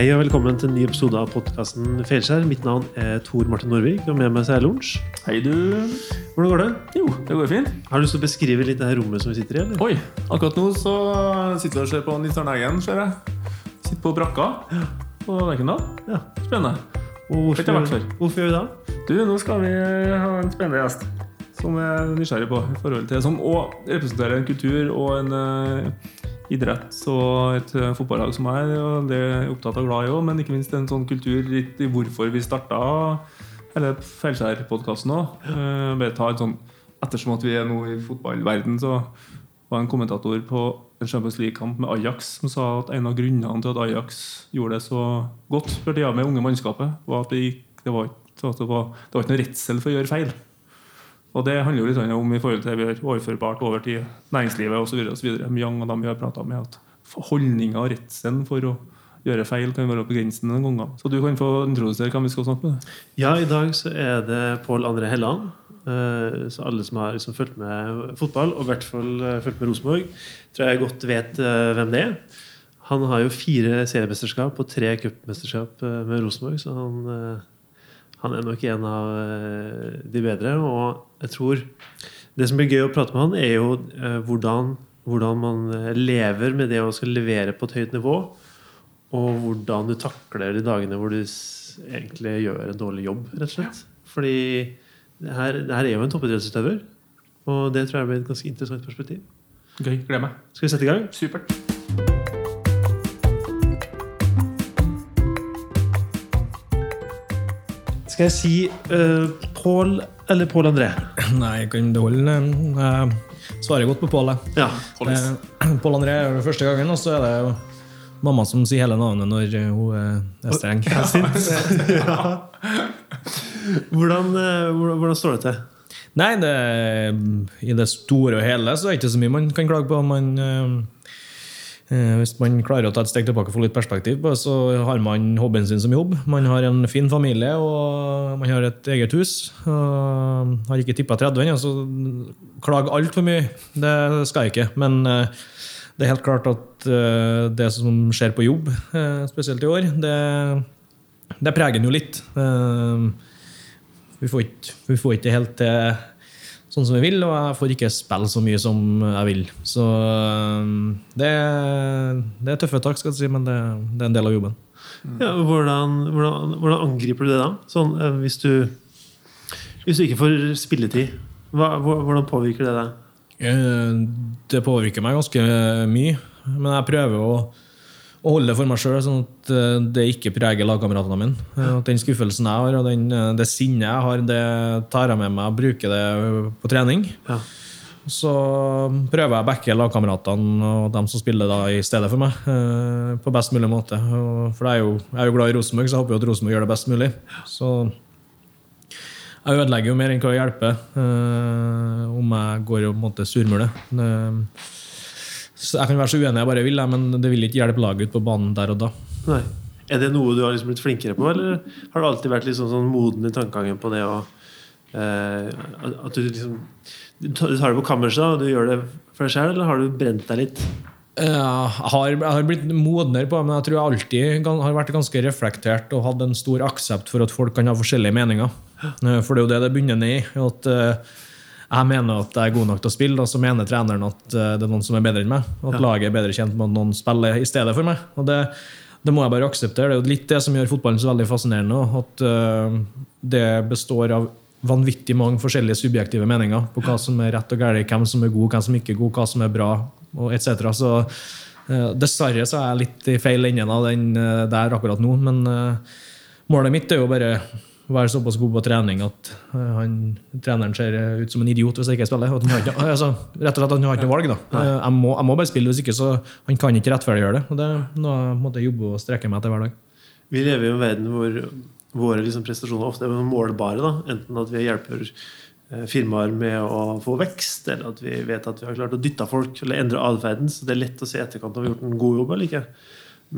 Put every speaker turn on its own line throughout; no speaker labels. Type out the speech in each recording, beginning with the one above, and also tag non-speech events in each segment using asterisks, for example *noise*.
Hei og velkommen til en ny episode av podkasten Feilskjær. Mitt navn er Tor Martin Norvik, og med meg så er Lunsj.
Hei, du.
Hvordan går det?
Jo, det går fint.
Har du lyst til å beskrive litt det her rommet som vi sitter i? eller?
Oi, akkurat nå så sitter vi og ser på Nils Arne Eggen, ser jeg. Sitter på brakka på Lerkendal.
Ja.
Spennende.
Og
jeg
hvorfor, hvorfor gjør vi det?
Du, nå skal vi ha en spennende gjest som jeg er nysgjerrig på. i forhold til Som òg representerer en kultur og en eh, idrett og et eh, fotballag som jeg er. Og det er jeg opptatt av glad i òg, men ikke minst en sånn kultur litt i hvorfor vi starta hele Feilskjær-podkasten òg. Uh, bare ta et sånn Ettersom at vi er nå i fotballverden, så var en kommentator på en Champions League-kamp med Ajax som sa at en av grunnene til at Ajax gjorde det så godt for tida med unge mannskapet, var at det, gikk, det, var, ikke- det, var, det var ikke noe redsel for å gjøre feil. Og det handler jo litt om i forhold til det vi har overførbart over til næringslivet osv. Myang og dem vi har prata med, at holdninga og redselen for å gjøre feil kan være begrensende noen ganger. Så du kan få introdusere hvem vi skal snakke med.
Ja, i dag så er det Pål André Helland. Eh, Så alle som har liksom fulgt med fotball, og i hvert fall eh, fulgt med Rosenborg, tror jeg godt vet eh, hvem det er. Han har jo fire seriemesterskap og tre cupmesterskap med Rosenborg, så han, han er nok en av eh, de bedre. Og jeg tror det som blir gøy å prate med han, er jo eh, hvordan, hvordan man eh, lever med det å skal levere på et høyt nivå. Og hvordan du takler de dagene hvor du egentlig gjør en dårlig jobb, rett og slett. Fordi det her, det her er jo en toppidrettsutøver, og det tror jeg blir et ganske interessant perspektiv.
Gøy. Gleder meg.
Skal vi sette i gang?
Supert.
Skal jeg si uh, Pål eller Pål André? *clears throat*
Nei, jeg kan beholde Jeg svarer godt på Pål.
Ja.
Eh, *clears throat* Pål André er det første gangen, og så er det jo mamma som sier hele navnet når eh, hun er streng.
Ja, *laughs* *laughs* eh, hvordan, hvordan står det til?
Nei, det, i det store og hele så er det ikke så mye man kan klage på. Man, hvis man klarer å ta et steg tilbake og få litt perspektiv på så har man hobbyen sin som jobb. Man har en fin familie, og man har et eget hus. Og har ikke tippa 30 ennå, så klag altfor mye. Det skal jeg ikke. Men eh, det er helt klart at eh, det som skjer på jobb, eh, spesielt i år, det, det preger en jo litt. Eh, vi får ikke, vi får ikke helt til sånn som jeg vil, og jeg får ikke spille så mye som jeg vil. Så øh, det, det er tøffe tak, skal jeg si, men det, det er en del av jobben.
Ja, hvordan, hvordan, hvordan angriper du det da? Sånn, eh, hvis, du, hvis du ikke får spilletid, hva, hvordan påvirker det deg?
Eh, Det påvirker meg ganske mye, men jeg prøver å, å holde det for meg sjøl, sånn at eh, det ikke preger lagkameratene mine. Eh, At den skuffelsen jeg har, og den, eh, det sinnet jeg har, det tar jeg med meg og bruker det på trening.
Ja.
Så prøver jeg å backe lagkameratene og dem som spiller da i stedet for meg, på best mulig måte. For jeg er, jo, jeg er jo glad i Rosenborg, så jeg håper jo at Rosenborg gjør det best mulig. Så jeg ødelegger jo mer enn hva jeg hjelper om jeg går og på en måte surmuler. Så jeg kan være så uenig jeg bare vil, men det vil ikke hjelpe laget ut på banen der og da.
Nei. Er det noe du har liksom blitt flinkere på, eller har du alltid vært litt sånn, moden i tankegangen på det Og, eh, At du liksom Du tar det på kammerset og du gjør det for deg sjøl, eller har du brent deg litt?
Jeg har, jeg har blitt modnere på det, men jeg tror jeg alltid har vært ganske reflektert og hatt en stor aksept for at folk kan ha forskjellige meninger. Eh, For det er jo det det bunner ned i. At eh, jeg mener at jeg er god nok til å spille, og så mener treneren at eh, det er noen som er bedre enn meg. At laget er bedre kjent med at noen spiller i stedet for meg. Og det, det må jeg bare akseptere. Det er jo litt det som gjør fotballen så veldig fascinerende. At eh, det består av vanvittig mange forskjellige subjektive meninger på hva som er rett og galt, hvem som er god, hvem som ikke er god, hva som er bra, og etc. Så eh, dessverre så er jeg litt i feil enden av den der akkurat nå. Men målet mitt er jo bare være såpass god på trening at eh, han, treneren ser ut som en idiot hvis jeg ikke spiller. Han har ikke, *laughs* altså, rett og slett at han har ikke noe valg. da. Eh, Jeg må, jeg må bare spille, hvis ikke så han kan ikke rettferdiggjøre det. Og det er noe jeg måtte jobbe og strekke meg etter hver dag.
Vi lever i en verden hvor våre liksom prestasjoner ofte er målbare. Da. Enten at vi hjelper eh, firmaer med å få vekst, eller at vi vet at vi har klart å dytte folk eller endre atferden. Så det er lett å se i etterkant om vi har gjort en god jobb eller ikke.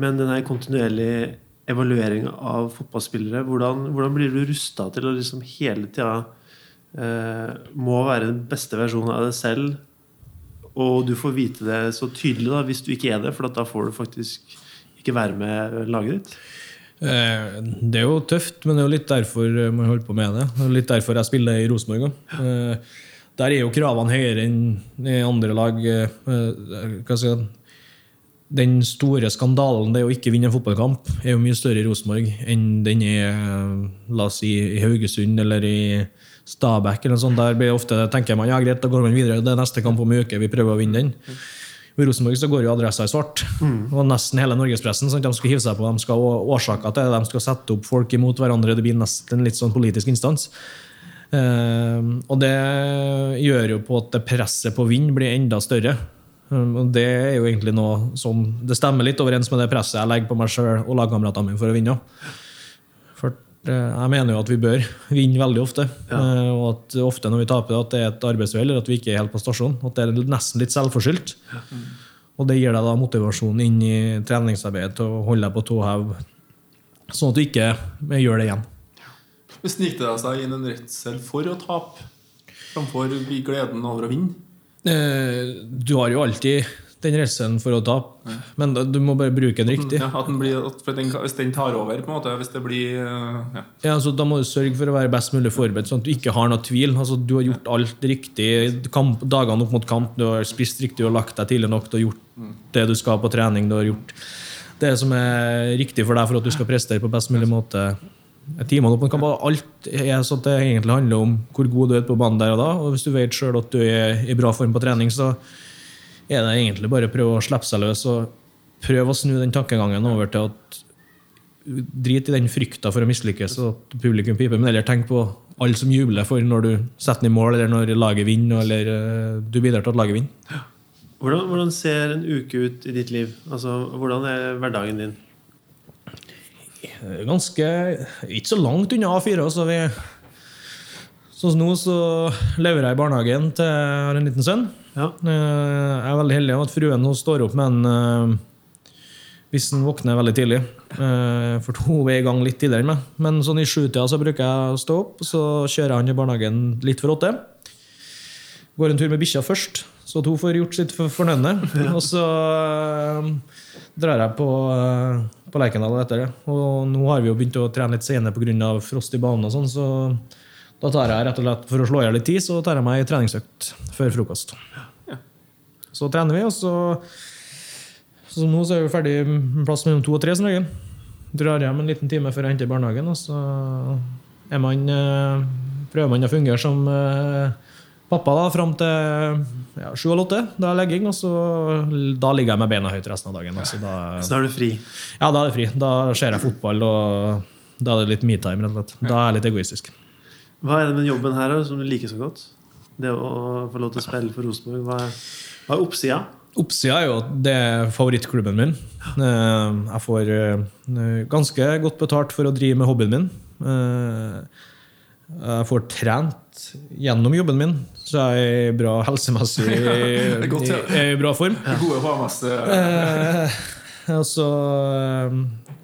Men den kontinuerlige evalueringa av fotballspillere, hvordan, hvordan blir du rusta til å liksom hele tida eh, må være den beste versjonen av deg selv? Og du får vite det så tydelig da, hvis du ikke er det, for da får du faktisk ikke være med laget ditt?
Eh, Det er jo tøft, men det er jo litt derfor man holder på med det. Det litt derfor jeg spiller i Rosenborg òg. Eh, Der er jo kravene høyere enn i andre lag. eh, Hva skal jeg si? Den store skandalen det å ikke vinne en fotballkamp er jo mye større i Rosenborg enn den er eh, la oss si, i Haugesund eller i Stabæk. eller noe sånt. Der blir ofte, tenker man ja greit, da går man videre. Det er neste kamp om en uke, vi prøver å vinne den. I Rosenborg så går jo adressa i svart. Og nesten hele norgespressen sant? de skal hive seg på. De skal ha årsaker til det. De skal sette opp folk imot hverandre. Det blir nesten en litt sånn politisk instans. Uh, og det gjør jo på at presset på å vinne blir enda større. Um, og det er jo egentlig noe som Det stemmer litt overens med det presset jeg legger på meg sjøl og lagkameratene mine for å vinne. For eh, jeg mener jo at vi bør *laughs* vinne veldig ofte. Ja. og at ofte når vi taper, at det er et arbeidsuhell, eller at vi ikke er helt på stasjon. At det er nesten litt selvforskyldt. Og det gir deg da motivasjon inn i treningsarbeidet til å holde deg på tå hev, sånn at du ikke gjør det igjen.
Snik det seg inn en redsel for å tape framfor gleden over å vinne?
Eh, Du har jo alltid den redselen for å tape, men du må bare bruke den riktig.
Ja, at den blir, at den, hvis den tar over, på en måte, hvis det blir eh, ja.
Ja, altså, da må du sørge for å være best mulig forberedt, sånn at du ikke har noe tvil. Altså, du har gjort alt riktig kamp, dagene opp mot kamp. Du har spist riktig, du har lagt deg tidlig nok, du har gjort det du skal på trening. Du har gjort det som er riktig for deg for at du skal prestere på best mulig måte. Timene opp mot kamp, Alt er sånn at det egentlig handler om hvor god du er på banen der og da. Og hvis du vet sjøl at du er i bra form på trening, så er det egentlig bare å prøve å slippe seg løs og prøve å snu den tankegangen over til at Drit i den frykta for å mislykkes og at publikum piper, men heller tenk på alle som jubler for når du setter den i mål, eller når laget vinner, eller eh, du bidrar til at laget vinner.
Hvordan, hvordan ser en uke ut i ditt liv? Altså, Hvordan er hverdagen din?
Ganske Ikke så langt unna A4. Så vi, sånn som nå så lever jeg i barnehagen til jeg har en liten sønn.
Ja.
Eh, Jeg er veldig heldig at fruen hun står opp med en eh, hvis den våkner veldig tidlig. Eh, For hun er i gang litt tidligere enn meg. Men sånn i sjutida så bruker jeg å stå opp, så kjører jeg han i barnehagen litt for åtte. Går en tur med bikkja først, så at hun får gjort sitt for- fornødne. *laughs* Og så eh, drar jeg på, eh, på Lerkendal etter det. Og nå har vi jo begynt å trene litt senere pga. frost i banen, og sånn, så da tar jeg rett og slett, for å slå i hjel litt tid, så tar jeg meg en treningsøkt før frokost. Så trener vi, og så Så nå så er vi ferdig med plass mellom to og tre som regel. Drar hjem en liten time før jeg henter i barnehagen, og så man, eh, prøver man å fungere som eh, pappa da, fram til ja, sju eller åtte. Da er legging, og så da ligger jeg med beina høyt resten av dagen. Altså, da,
Så er du fri.
ja, da er det fri. Da ser jeg fotball, og da er det litt me-time. rett og slett. Da er jeg litt egoistisk.
Hva er det med jobben her som du liker så godt? Det å få lov til å spille for Rosenborg. Hva hva er oppsida?
Oppsida er jo at det er favorittklubben min. Eh, Jeg får eh, ganske godt betalt for å drive med hobbyen min. Eh, Jeg får trent gjennom jobben min, så jeg er i bra helsemessig *laughs*
i, godt, ja.
i, i bra form.
Gode HMS
Eh, altså, eh,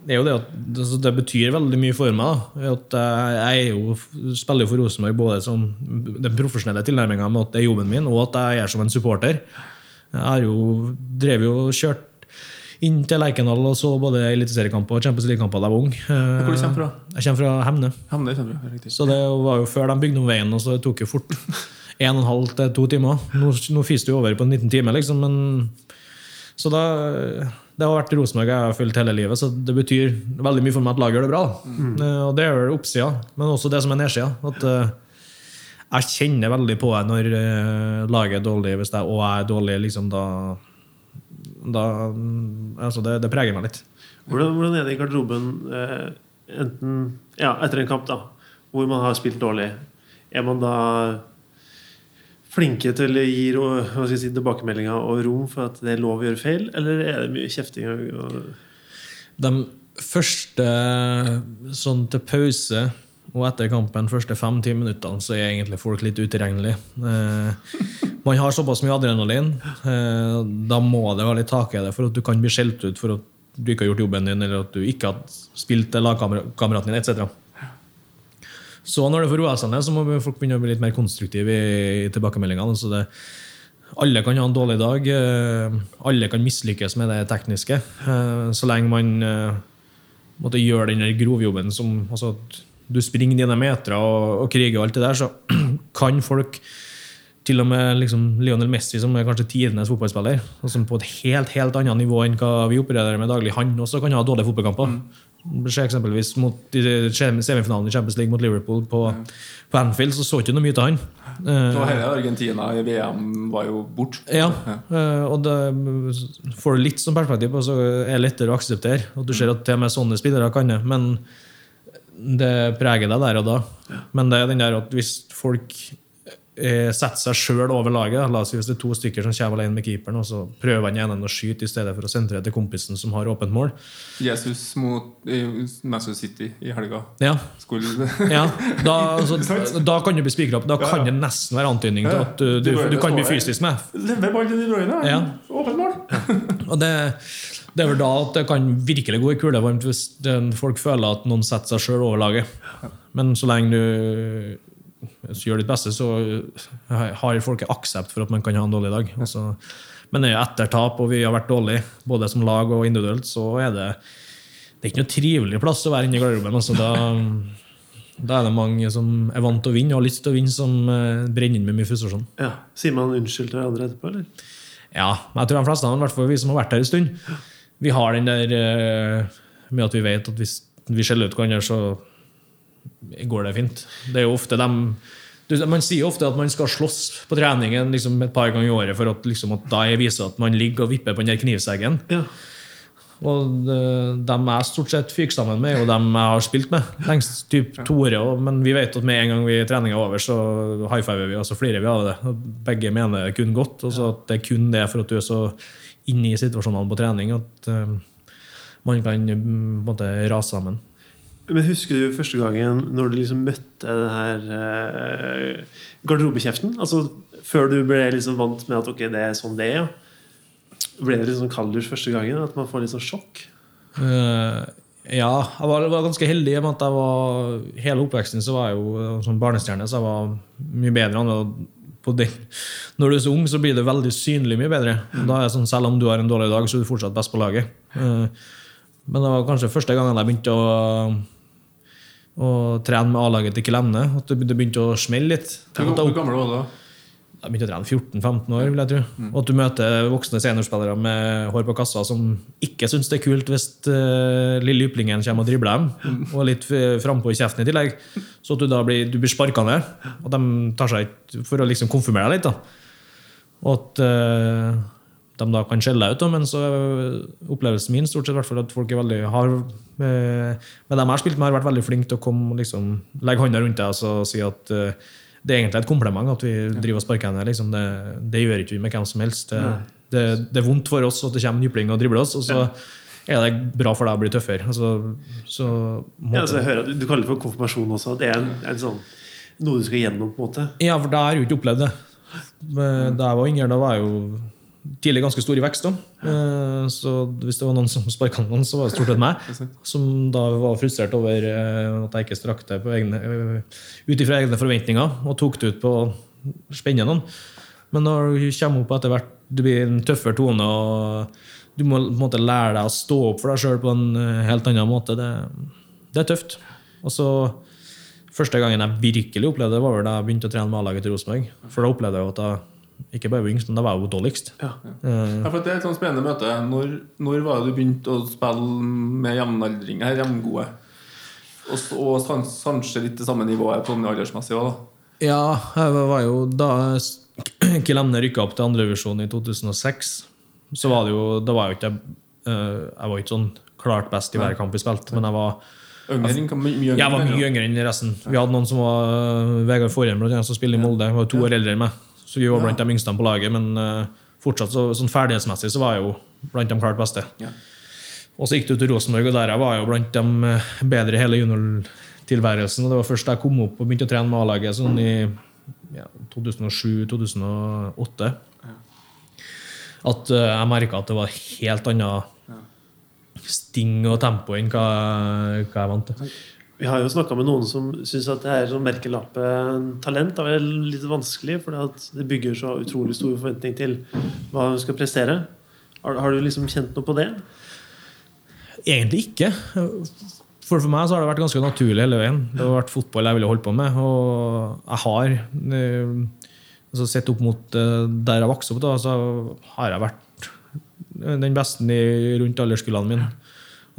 det jo det at altså, det betyr veldig mye for meg. Da. At jeg, jeg er jo, spiller for Rosenborg både som den profesjonelle tilnærminga med at det er jobben min, og at jeg er som en supporter. Jeg har jo drev jo og kjørt inn til Lerkendal og så både eliteseriekamper og Champions League-kamper da jeg var ung. Eh,
Hvor du kommer fra?
Jeg kommer fra Hemne.
Hemne, kommer du. Riktig.
Så det var jo før de bygde om veien, og så det tok jo fort *laughs* en og en halv til to timer. Nå, nå fiser det jo over på 19 timer, liksom, men Så da Det har vært Rosenborg jeg har fulgt hele livet, så det betyr veldig mye for meg at laget gjør det bra. da. Eh, Og det vel oppsida, men også det som er nedsida. At uh, jeg kjenner veldig på det når uh, laget er dårlig, hvis jeg og jeg er dårlig, liksom da da, altså det, det preger meg litt.
Hvordan, hvordan er det i garderoben eh, enten, ja, etter en kamp, da, hvor man har spilt dårlig? Er man da flinke til å gi hva si, tilbakemeldinger og rom for at det er lov å gjøre feil, eller er det mye kjefting? Og, og
De første sånn til pause og etter kampen, første fem-ti minuttene, så er egentlig folk litt utilregnelige. Eh, man har såpass mye adrenalin. Eh, da må det være litt tak i det for at du kan bli skjelt ut for at du ikke har gjort jobben din, eller at du ikke har spilt til lagkameraten din, etc. Så når det får roa seg ned, så må folk begynne å bli litt mer konstruktive i, tilbakemeldingene. Så det, alle kan ha en dårlig dag. eh, Alle kan mislykkes med det tekniske. eh, Så lenge man eh, måtte gjøre den grovjobben som altså, Du springer dine meter og, og kriger og alt det der, så *clears throat* kan folk til og med liksom Lionel Messi, som er kanskje tidenes fotballspiller, og som på et helt helt annet nivå enn hva vi opererer med daglig, han også kan ha dårlige fotballkamper. Mm. Se eksempelvis mot semifinalen i Champions League mot Liverpool på, på Anfield, så så ikke noe mye til han. Eh,
Og hele Argentina i VM var jo bort.
ja, eh, og det får du litt som perspektiv på, så er det lettere å akseptere. Og du ser at til og med sånne spillere kan det, men det preger deg der og da. Men det er den der at hvis folk eh, setter seg sjøl over laget, la oss si hvis det er to stykker som kommer alene med keeperen, og så prøver han ene å skyte i stedet for å sentre til kompisen som har åpent mål.
Jesus mot eh, Manchester City i helga.
Ja, *laughs* ja da, altså, *laughs* da kan du bli spikra opp. Da kan det nesten være antydning til at du, du, du kan bli fysisk med.
Leve ball til De Bruyne.
Ja.
Åpent mål.
Og det, det er vel da at det kan virkelig gå i kulevarmt hvis folk føler at noen setter seg sjøl over laget. Men så lenge du gjør ditt beste, så har folk aksept for at man kan ha en dårlig dag. Altså, men det er etter tap, og vi har vært dårlige, både som lag og individuelt, så er det det er ikke noe trivelig plass å være inne i garderoben. Altså, da, da er det mange som er vant til å vinne og har lyst til å vinne, som eh, brenner inn med mye frustrasjon.
Ja. Sier man unnskyld til hverandre etterpå, eller?
Ja, men jeg tror de fleste, i hvert fall vi som har vært her en stund, vi har den der eh, med at vi vet at hvis vi skjeller ut hverandre, så går det fint. Det er jo ofte dem Man sier ofte at man skal slåss på treningen liksom et par ganger i året for at, liksom, at da viser at man ligger og vipper på den der knivseggen.
Ja.
Og eh, dem jeg stort sett fyker sammen med, jo dem jeg har spilt med. Lengst typ to år, og- men vi vet at med en gang vi treninga er over, så high fiver vi, og så flirer vi av det. Og begge mener kun godt. Og så at det er kun det for at du er så inne i situasjonene på trening at eh, man kan mm, måte rase sammen.
Men husker du første gangen når du liksom møtte den her eh, garderobekjeften? Altså Før du ble liksom vant med at ok, det er sånn det er? ja. Ble det litt sånn kalders første gangen? At man får litt sånn sjokk?
Uh, ja, jeg var, var ganske heldig med at jeg var hele oppveksten så var jeg jo eh, som barnestjerne, så jeg var mye bedre enn. Når du er så ung, så blir det veldig synlig mye bedre. Da er det sånn, Selv om du har en dårlig dag, så er du fortsatt best på laget. Eh, Men det var kanskje første gangen jeg begynte å, å trene med A-laget til Klemne. At det begynte å smelle litt.
Hvor gammel var du da?
Jeg begynte å trene 14-15 år, vil jeg tro. Og at du møter voksne seniorspillere med hår på kassa som ikke syns det er kult hvis uh, lille yplingen kommer og dribler dem, og litt frampå i kjeften i tillegg. Så at du da blir, du blir sparka ned, At de tar seg ikke for å liksom konfirmere deg litt. da. Og at uh, de da kan skjelle deg ut, da, men så er opplevelsen min stort sett hvert fall at folk er veldig har, eh, Med dem jeg har spilt med, har vært veldig flinke til å komme og liksom, legge hånda rundt deg og så si at eh, det er egentlig et kompliment at vi driver og sparker henne. Liksom. Det, det gjør ikke vi med hvem som helst. Det, det, det er vondt for oss at det kommer en jypling og dribler oss, og så er det bra for deg å bli tøffere. Altså, så
Ja, altså, jeg hører at Du kaller det for konfirmasjon også. Det er en, en sånn, noe du skal gjennom. på en måte
Ja, for da har jeg jo ikke opplevd det. Da jeg var yngre, da var jeg jo tidlig ganske stor i vekst. da. Eh, Så hvis det var noen som sparka noen, så var det stort sett meg. *laughs* Som da var frustrert over eh, at jeg ikke strakk til eh, ut ifra egne forventninger og tok det ut på å spenne noen. Men når du kommer opp etter hvert, du blir en tøffere tone, og du må på en måte lære deg å stå opp for deg sjøl på en helt annen måte. Det, det er tøft. Og så Første gangen jeg virkelig opplevde det, var da jeg begynte å trene med A-laget til Rosenborg. For da opplevde jeg at jeg ikke bare yngst, men da var jeg jo dårligst.
Ja.
Eh,
Ja, for Det er et sånt spennende møte. Når, når var det du begynte å spille med jevnaldringer, jevngode? Og, og kanskje litt det samme nivået på aldersmessig òg, da.
Ja, jeg var jo da *clears throat* Kilemne rykka opp til andrevisjon i 2006. Så var det jo Da var jeg jo ikke eh, Jeg var ikke sånn klart best i hver kamp vi spilte, men jeg var,
Yngre, yngre.
jeg var mye yngre enn resten. Vi hadde noen som var Vegard Forhjem, som spiller i Molde. jeg var to år eldre enn meg. Så vi var blant de yngste på laget, men eh, fortsatt så, sånn ferdighetsmessig så var jeg jo blant de klart beste.
Ja.
Og så gikk det til Rosenborg, og der jeg var jeg jo blant de eh, bedre i hele juniortilværelsen. Og det var først da jeg kom opp og begynte å trene med A-laget, sånn i ja, 2007-2008, at eh, jeg merka at det var helt annet sting og tempo enn hva, hva jeg vant til.
Vi har jo snakka med noen som syns at det er sånn merkelappetalent er litt vanskelig, for det bygger så utrolig stor forventning til hva hun skal prestere. Har, har, du liksom kjent noe på det?
Egentlig ikke. For, for meg så har det vært ganske naturlig hele veien. Det har vært fotball jeg ville holdt på med. Og jeg har eh, altså Sett opp mot eh, der jeg vokste opp, da, så har jeg vært den beste rundt alderskullene mine.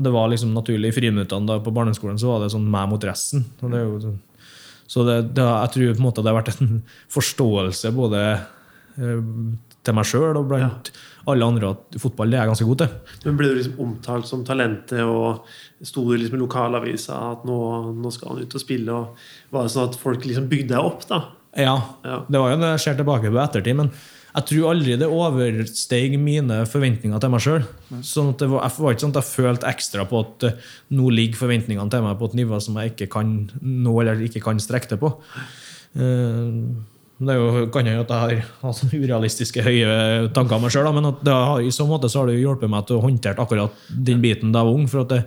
Og det var liksom naturlig. I friminuttene på barneskolen så var det sånn meg mot resten. Det sånn. så det, det, jeg tror på en måte det har vært en *laughs* forståelse både eh, til meg sjøl og blant ja. alle andre at fotball det er jeg ganske god til.
Men Ble du liksom omtalt som talentet og sto det liksom i lokalavisa at nå, nå, skal han ut og spille? og Var det sånn at folk liksom bygde deg opp? da?
Ja. ja. Det var jo det jeg ser tilbake på ettertid. men jeg tror aldri det oversteg mine forventninger til meg sjøl. Sånn det var, var ikke sånn at jeg følte ekstra på at uh, nå ligger forventningene til meg på et nivå som jeg ikke kan nå eller ikke kan strekke det på. Uh, det jo, kan jeg at jeg har altså, urealistiske høye tanker om meg sjøl, men har, i så måte så har det hjulpet meg til å håndtere akkurat den biten da jeg var ung. for at det,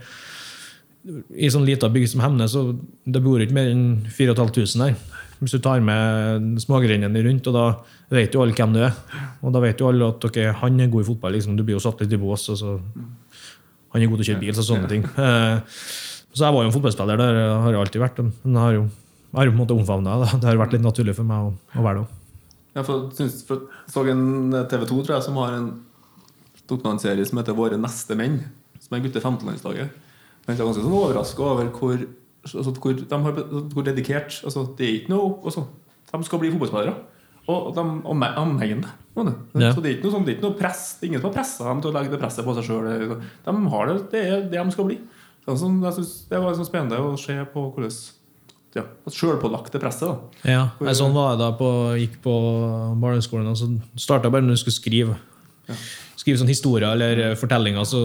I sånn lita bygd som Hemne så det bor ikke mer enn 4500 her. Hvis du tar med smågrendene rundt, og da vet jo alle hvem du er. Og da vet jo alle at okay, han er god i fotball. Liksom. Du blir jo satt litt i bås. Altså. han er god til å kjøre bil, så sånne ting. Eh, så jeg var jo en fotballspiller, det har jeg alltid vært. Men jeg har jo, jeg har jo på en måte omfavna det. Det har vært litt naturlig for meg å, å være det.
Jeg så en TV 2 tror jeg, som har en dokumentserie som heter 'Våre neste menn'. Som er gutte 15-landslaget. Jeg er ganske sånn overraska over hvor altså, hvor, de har, hvor dedikert altså, Det er ikke noe altså, De skal bli fotballspillere. Og de anhengende. Ja. Så det er ikke noe, sånn, det er ikke noe press. Det er ingen som har pressa dem til å legge det presset på seg sjøl. De har det, det er det de skal bli. Altså, jeg synes Det var liksom spennende å se på hvordan ja, sjølpålagte presset.
da Ja, jeg, Sånn var jeg da på, gikk på barneskolen. Og så starta bare når du skulle skrive. Ja. Skrive sånn historier eller fortellinger. Så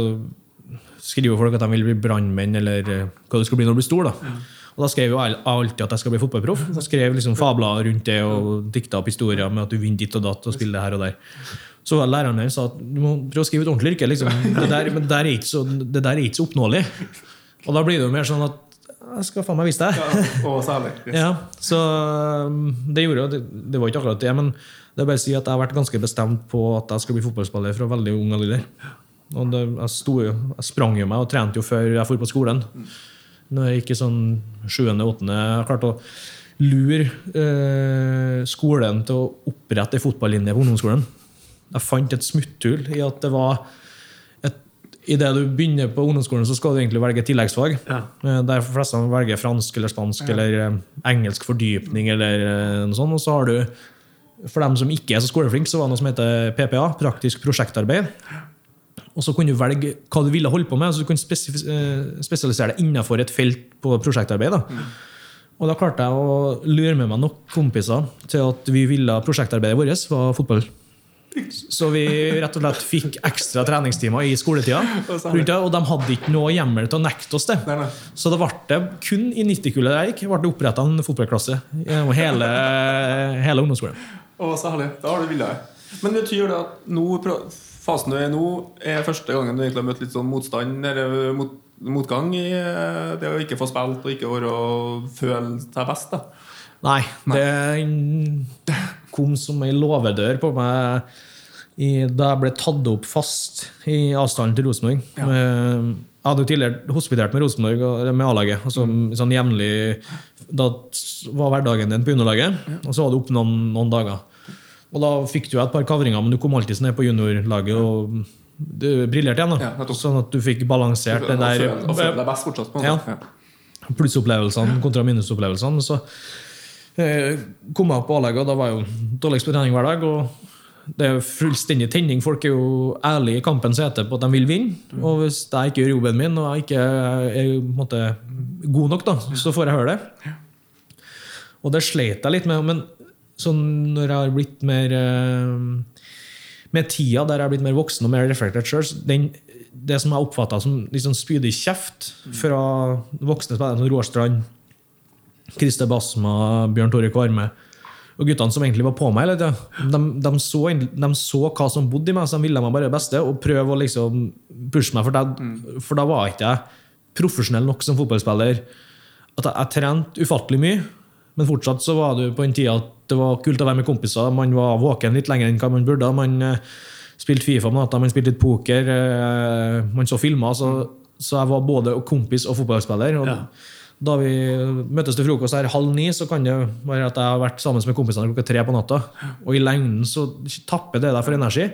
skriver folk at de vil bli brannmenn, eller eh, hva du skal bli når du blir stor. da. Og Da skrev jeg alltid at jeg skal bli fotballproff. Så skrev liksom fabler rundt det og dikta opp historier med at du vinner ditt og datt og spiller det her og der. Så læreren der sa at du må prøve å skrive et ordentlig yrke. Liksom. Det, der, men det der, er ikke så, det der er ikke så oppnåelig. Og da blir det jo mer sånn at jeg skal faen meg vise deg.
Ja, og særlig. Yes.
Ja, så um, det gjorde jo, det, det var ikke akkurat det, men det er bare å si at jeg har vært ganske bestemt på at jeg skal bli fotballspiller fra veldig ung alder. Og det, jeg, sto jeg sprang jo meg og trente jo før jeg dro på skolen. Når jeg gikk i sånn sjuende, åttende Jeg klarte å lure eh, skolen til å opprette ei fotballinje på ungdomsskolen. Jeg fant et smutthull i at det var et, Idet du begynner på ungdomsskolen, så skal du egentlig velge tilleggsfag. Ja. Eh, der fleste velger fransk eller spansk ja. eller eh, engelsk fordypning eller eh, noe sånt. Og så har du, for dem som ikke er så skoleflinke, så var det noe som heter PPA, praktisk prosjektarbeid. Og så kunne du velge hva du ville holde på med. så Du kunne eh, spesialisere deg innenfor et felt på prosjektarbeid. Da. Mm. Og da klarte jeg å lure med meg nok kompiser til at vi ville prosjektarbeidet vårt var fotball. Så vi rett og slett fikk ekstra treningstimer i skoletida. *laughs* Og de hadde ikke noe hjemmel til å nekte oss det. Så det ble det kun i 90-kullet der gikk, ble det oppretta en fotballklasse gjennom hele, hele ungdomsskolen.
Å, så herlig. Da har du villet. Men det betyr det at nå fasen du er nå, er første gangen du egentlig har møtt litt sånn motstand eller mot, motgang i eh, det å ikke få spilt og ikke være føle seg best? da
Nei, det kom som ei låvedør på meg i, da jeg ble tatt opp fast i avstanden til Rosenborg. Ja. Jeg hadde jo tidligere hospitert med Rosenborg og med A-laget. Altså, mm. sånn jævnlig, Da var hverdagen din på underlaget, ja. og så var det opp noen, noen dager. Og da fikk du et par kavringer, men du kom alltid ned på juniorlaget og du briljerte igjen. da. Ja, sånn at du fikk balansert den der
Og følte deg best fortsatt på ja.
Plussopplevelsene kontra minusopplevelsene. Så eh, kom jeg opp på A-laget, og da var jeg jo dårligst på trening hver dag. og det er fullstendig tenning. Folk er jo ærlige i kampen som heter på at de vil vinne. Og hvis jeg ikke gjør jobben min og jeg ikke er måte, god nok, da, så får jeg høre det. Og det slet jeg litt med. Men Sånn når jeg har blitt mer eh, Med tida, der jeg har blitt mer voksen og mer reflektert sjøl, det som jeg oppfatta som liksom spydig kjeft fra voksne spillere som Roar Strand, Christer Basma, Bjørn Tore Kvarme og guttene som egentlig var på meg, de, de, så, de, så, hva som bodde i meg, så de ville meg bare det beste. Og prøve å liksom pushe meg, for da, for da var ikke jeg profesjonell nok som fotballspiller at jeg, jeg trente ufattelig mye, men fortsatt så var det på den tida at det var kult å være med kompiser. Man var våken litt lenger enn hva man burde. Man eh, spilte Fifa om natta, man spilte litt poker, eh, man så filmer. Så, så jeg var både kompis og fotballspiller. Og
Ja.
Da vi møttes til frokost her halv ni, så kan det være at jeg har vært sammen med kompisene klokka tre på natta. Og i lengden så tapper det deg for energi.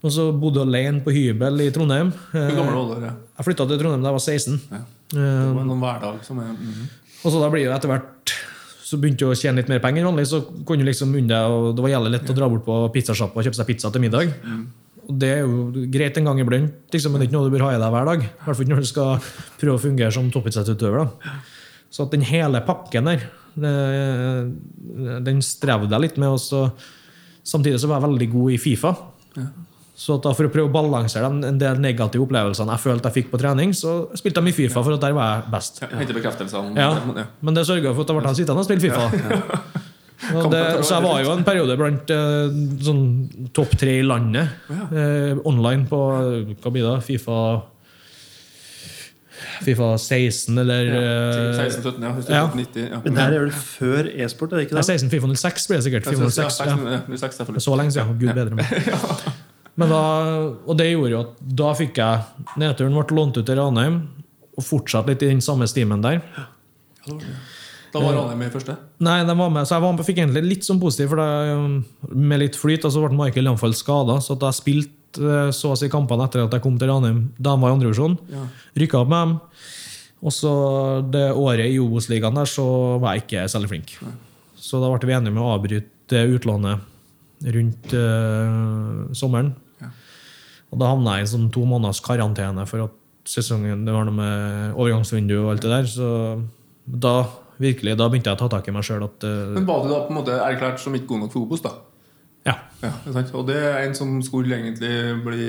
Og så bodde jeg alene på hybel i Trondheim.
Hvor gammel
Eh,
var du?
Jeg flytta til Trondheim da jeg var 16.
Ja. Det var noen hverdag som er mhm.
og så da blir det etter hvert så begynte du å tjene litt mer penger enn vanlig, så kunne du liksom unne deg, og det var jævlig lett å dra bort på pizzasjappa og kjøpe seg pizza til middag. Og det er jo greit en gang iblant, liksom, men det er ikke noe du bør ha i deg hver dag. I hvert fall ikke når du skal prøve å fungere som toppidrettsutøver. Så at den hele pakken der, det, den strevde jeg litt med. Og så, samtidig så var jeg veldig god i Fifa. Så da for å prøve å balansere en del negative opplevelsene jeg følte jeg fikk på trening, så spilte jeg mye Fifa, for at der var jeg best.
Hente bekreftelsene.
Ja,
Ja.
men det sørga for at jeg ble sittende og spille Fifa. *laughs* Det, så jeg var jo en periode blant eh, sånn topp tre i landet eh, online på hva blir det, Fifa Fifa 16 eller ja,
16-17, ja. Hvis du
ja.
er 90, ja.
Men der er det før e-sport, er det ikke det?
16 Fifa 06 ble det sikkert. Fifa 06, ja.
ja. 06, selvfølgelig.
Så lenge siden. Gud bedre meg. *laughs* Men da, og det gjorde jo at da fikk jeg Nedturen ble lånt ut til Ranheim, og fortsatt litt i den samme stimen der.
Da var Ranheim med i første.
Nei, de var med, så jeg var med, fikk egentlig litt sånn positiv, for det, um, med litt flyt. Og så ble Michael Jamfall skada, så jeg spilte eh, så å si kampene etter at jeg kom til Ranheim da de var i andrevisjon.
Ja.
Rykka opp med dem. Og så det året i Obos-ligaen der, så var jeg ikke særlig flink. Så da ble vi enige med å avbryte utlånet rundt eh, sommeren.
Ja.
Og da havna jeg i sånn to måneders karantene for at sesongen det var noe med overgangsvindu og alt det der. Så da virkelig, da begynte jeg å ta tak i meg sjøl at eh,
Men var du da på en måte erklært som ikke god nok for Obos, da?
Ja.
Ja, det. Og det er en som skulle egentlig bli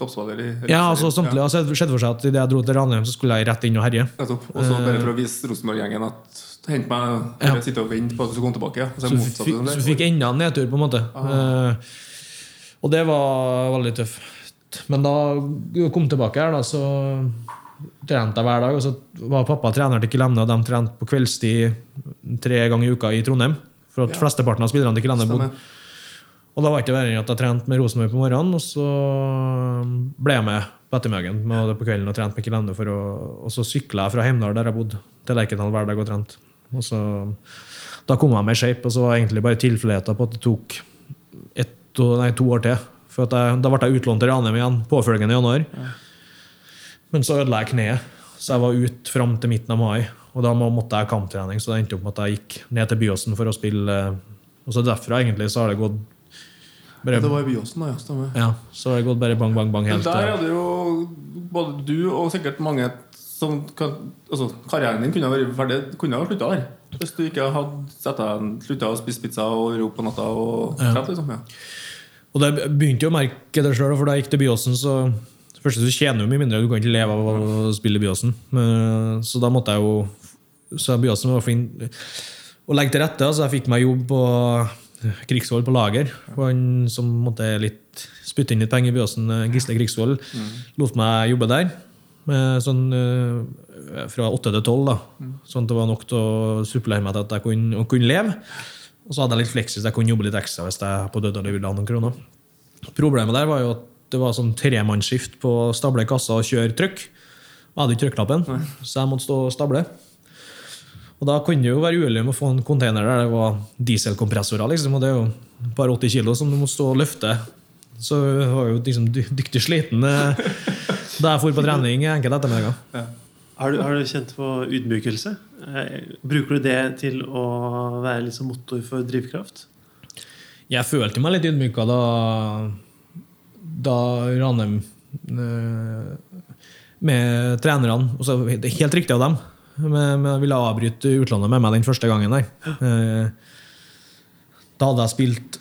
toppspiller i
ja, altså samtidig har sett skjedd for seg at idet jeg dro til Ranheim, så skulle jeg rett inn og herje.
Nettopp. Og så bare for å vise Rosenborg-gjengen at hent meg
Ja.
Sitte og vente på at du skal komme tilbake. Ja. Så
Så
motsatt
så fikk enda en nedtur, på en måte. Uh, og det var veldig Men da jeg kom tilbake her, da, så trente jeg hver dag. Og så var pappa trener til Kilemne, og de trente på kveldstid tre ganger i uka i Trondheim. For at
Ja.
flesteparten av spillerne til Kilemne bodde Og da var ikke verre enn at jeg trente med Rosenborg på morgenen, og så ble jeg med på ettermiddagen med på kvelden og trente med Kilemne. Å, og så sykla jeg fra Heimdal, der jeg bodde, til Lerkendal hver dag og trente. Og så, da kom jeg meg i shape, og så var jeg egentlig bare tilfeldigheter på at det tok ett, nei, to år til. For at jeg, da ble jeg utlånt til Ranheim igjen påfølgende januar. Men så ødela jeg kneet, så jeg var ute fram til midten av mai. Og da måtte jeg ha kamptrening, så det endte opp med at jeg gikk ned til Byåsen for å spille. Og så derfra egentlig så har det gått bare,
Det var i Byåsen, da. Ja, stemmer.
ja, så har det gått bare bang, bang, bang
Men
helt
der hadde jo både du og sikkert mange som kan, altså, Karrieren din kunne ha vært ferdig Kunne ha slutta der. Hvis du ikke hadde slutta å spise pizza og ro på natta og
Ja.
Liksom, ja.
Og det begynte jo å merke det sjøl, for da jeg gikk til Byåsen, så Først så tjener du mye mindre, du kan ikke leve av å spille i Byåsen. Så da måtte jeg jo Så Byåsen var fin å legge til rette. Så jeg fikk meg jobb på Krigsvoll på lager. Han som måtte litt spytte inn litt penger i Byåsen, Gisle Krigsvoll, lot meg jobbe der. Sånn eh, fra åtte til tolv, da. Sånn at det var nok til å supplere meg til at jeg kunne, kunne leve. Og så hadde jeg litt fleksis, jeg kunne jobbe litt ekstra hvis jeg på døde ville ha noen kroner. Problemet der var jo at det var sånn tremannsskift på å stable kassa og kjøre trykk. Jeg hadde ikke trykknappen, så jeg måtte stå og stable. Og da kunne det jo være uheldig med å få en container der det var dieselkompressorer. Liksom, og det er jo et par 80 kilo som du måtte stå og løfte. Så jeg var jo liksom dyktig sliten eh, da jeg dro på trening enkelte ettermiddager.
Har du, har du kjent på ydmykelse? Eh, Bruker du det til å være liksom motor for drivkraft?
Jeg følte meg litt ydmyka da, da Ranheim eh, Med trenerne og så, er helt riktig av dem, men, jeg ville avbryte utlandet med meg den første gangen. der. Eh, Da hadde jeg spilt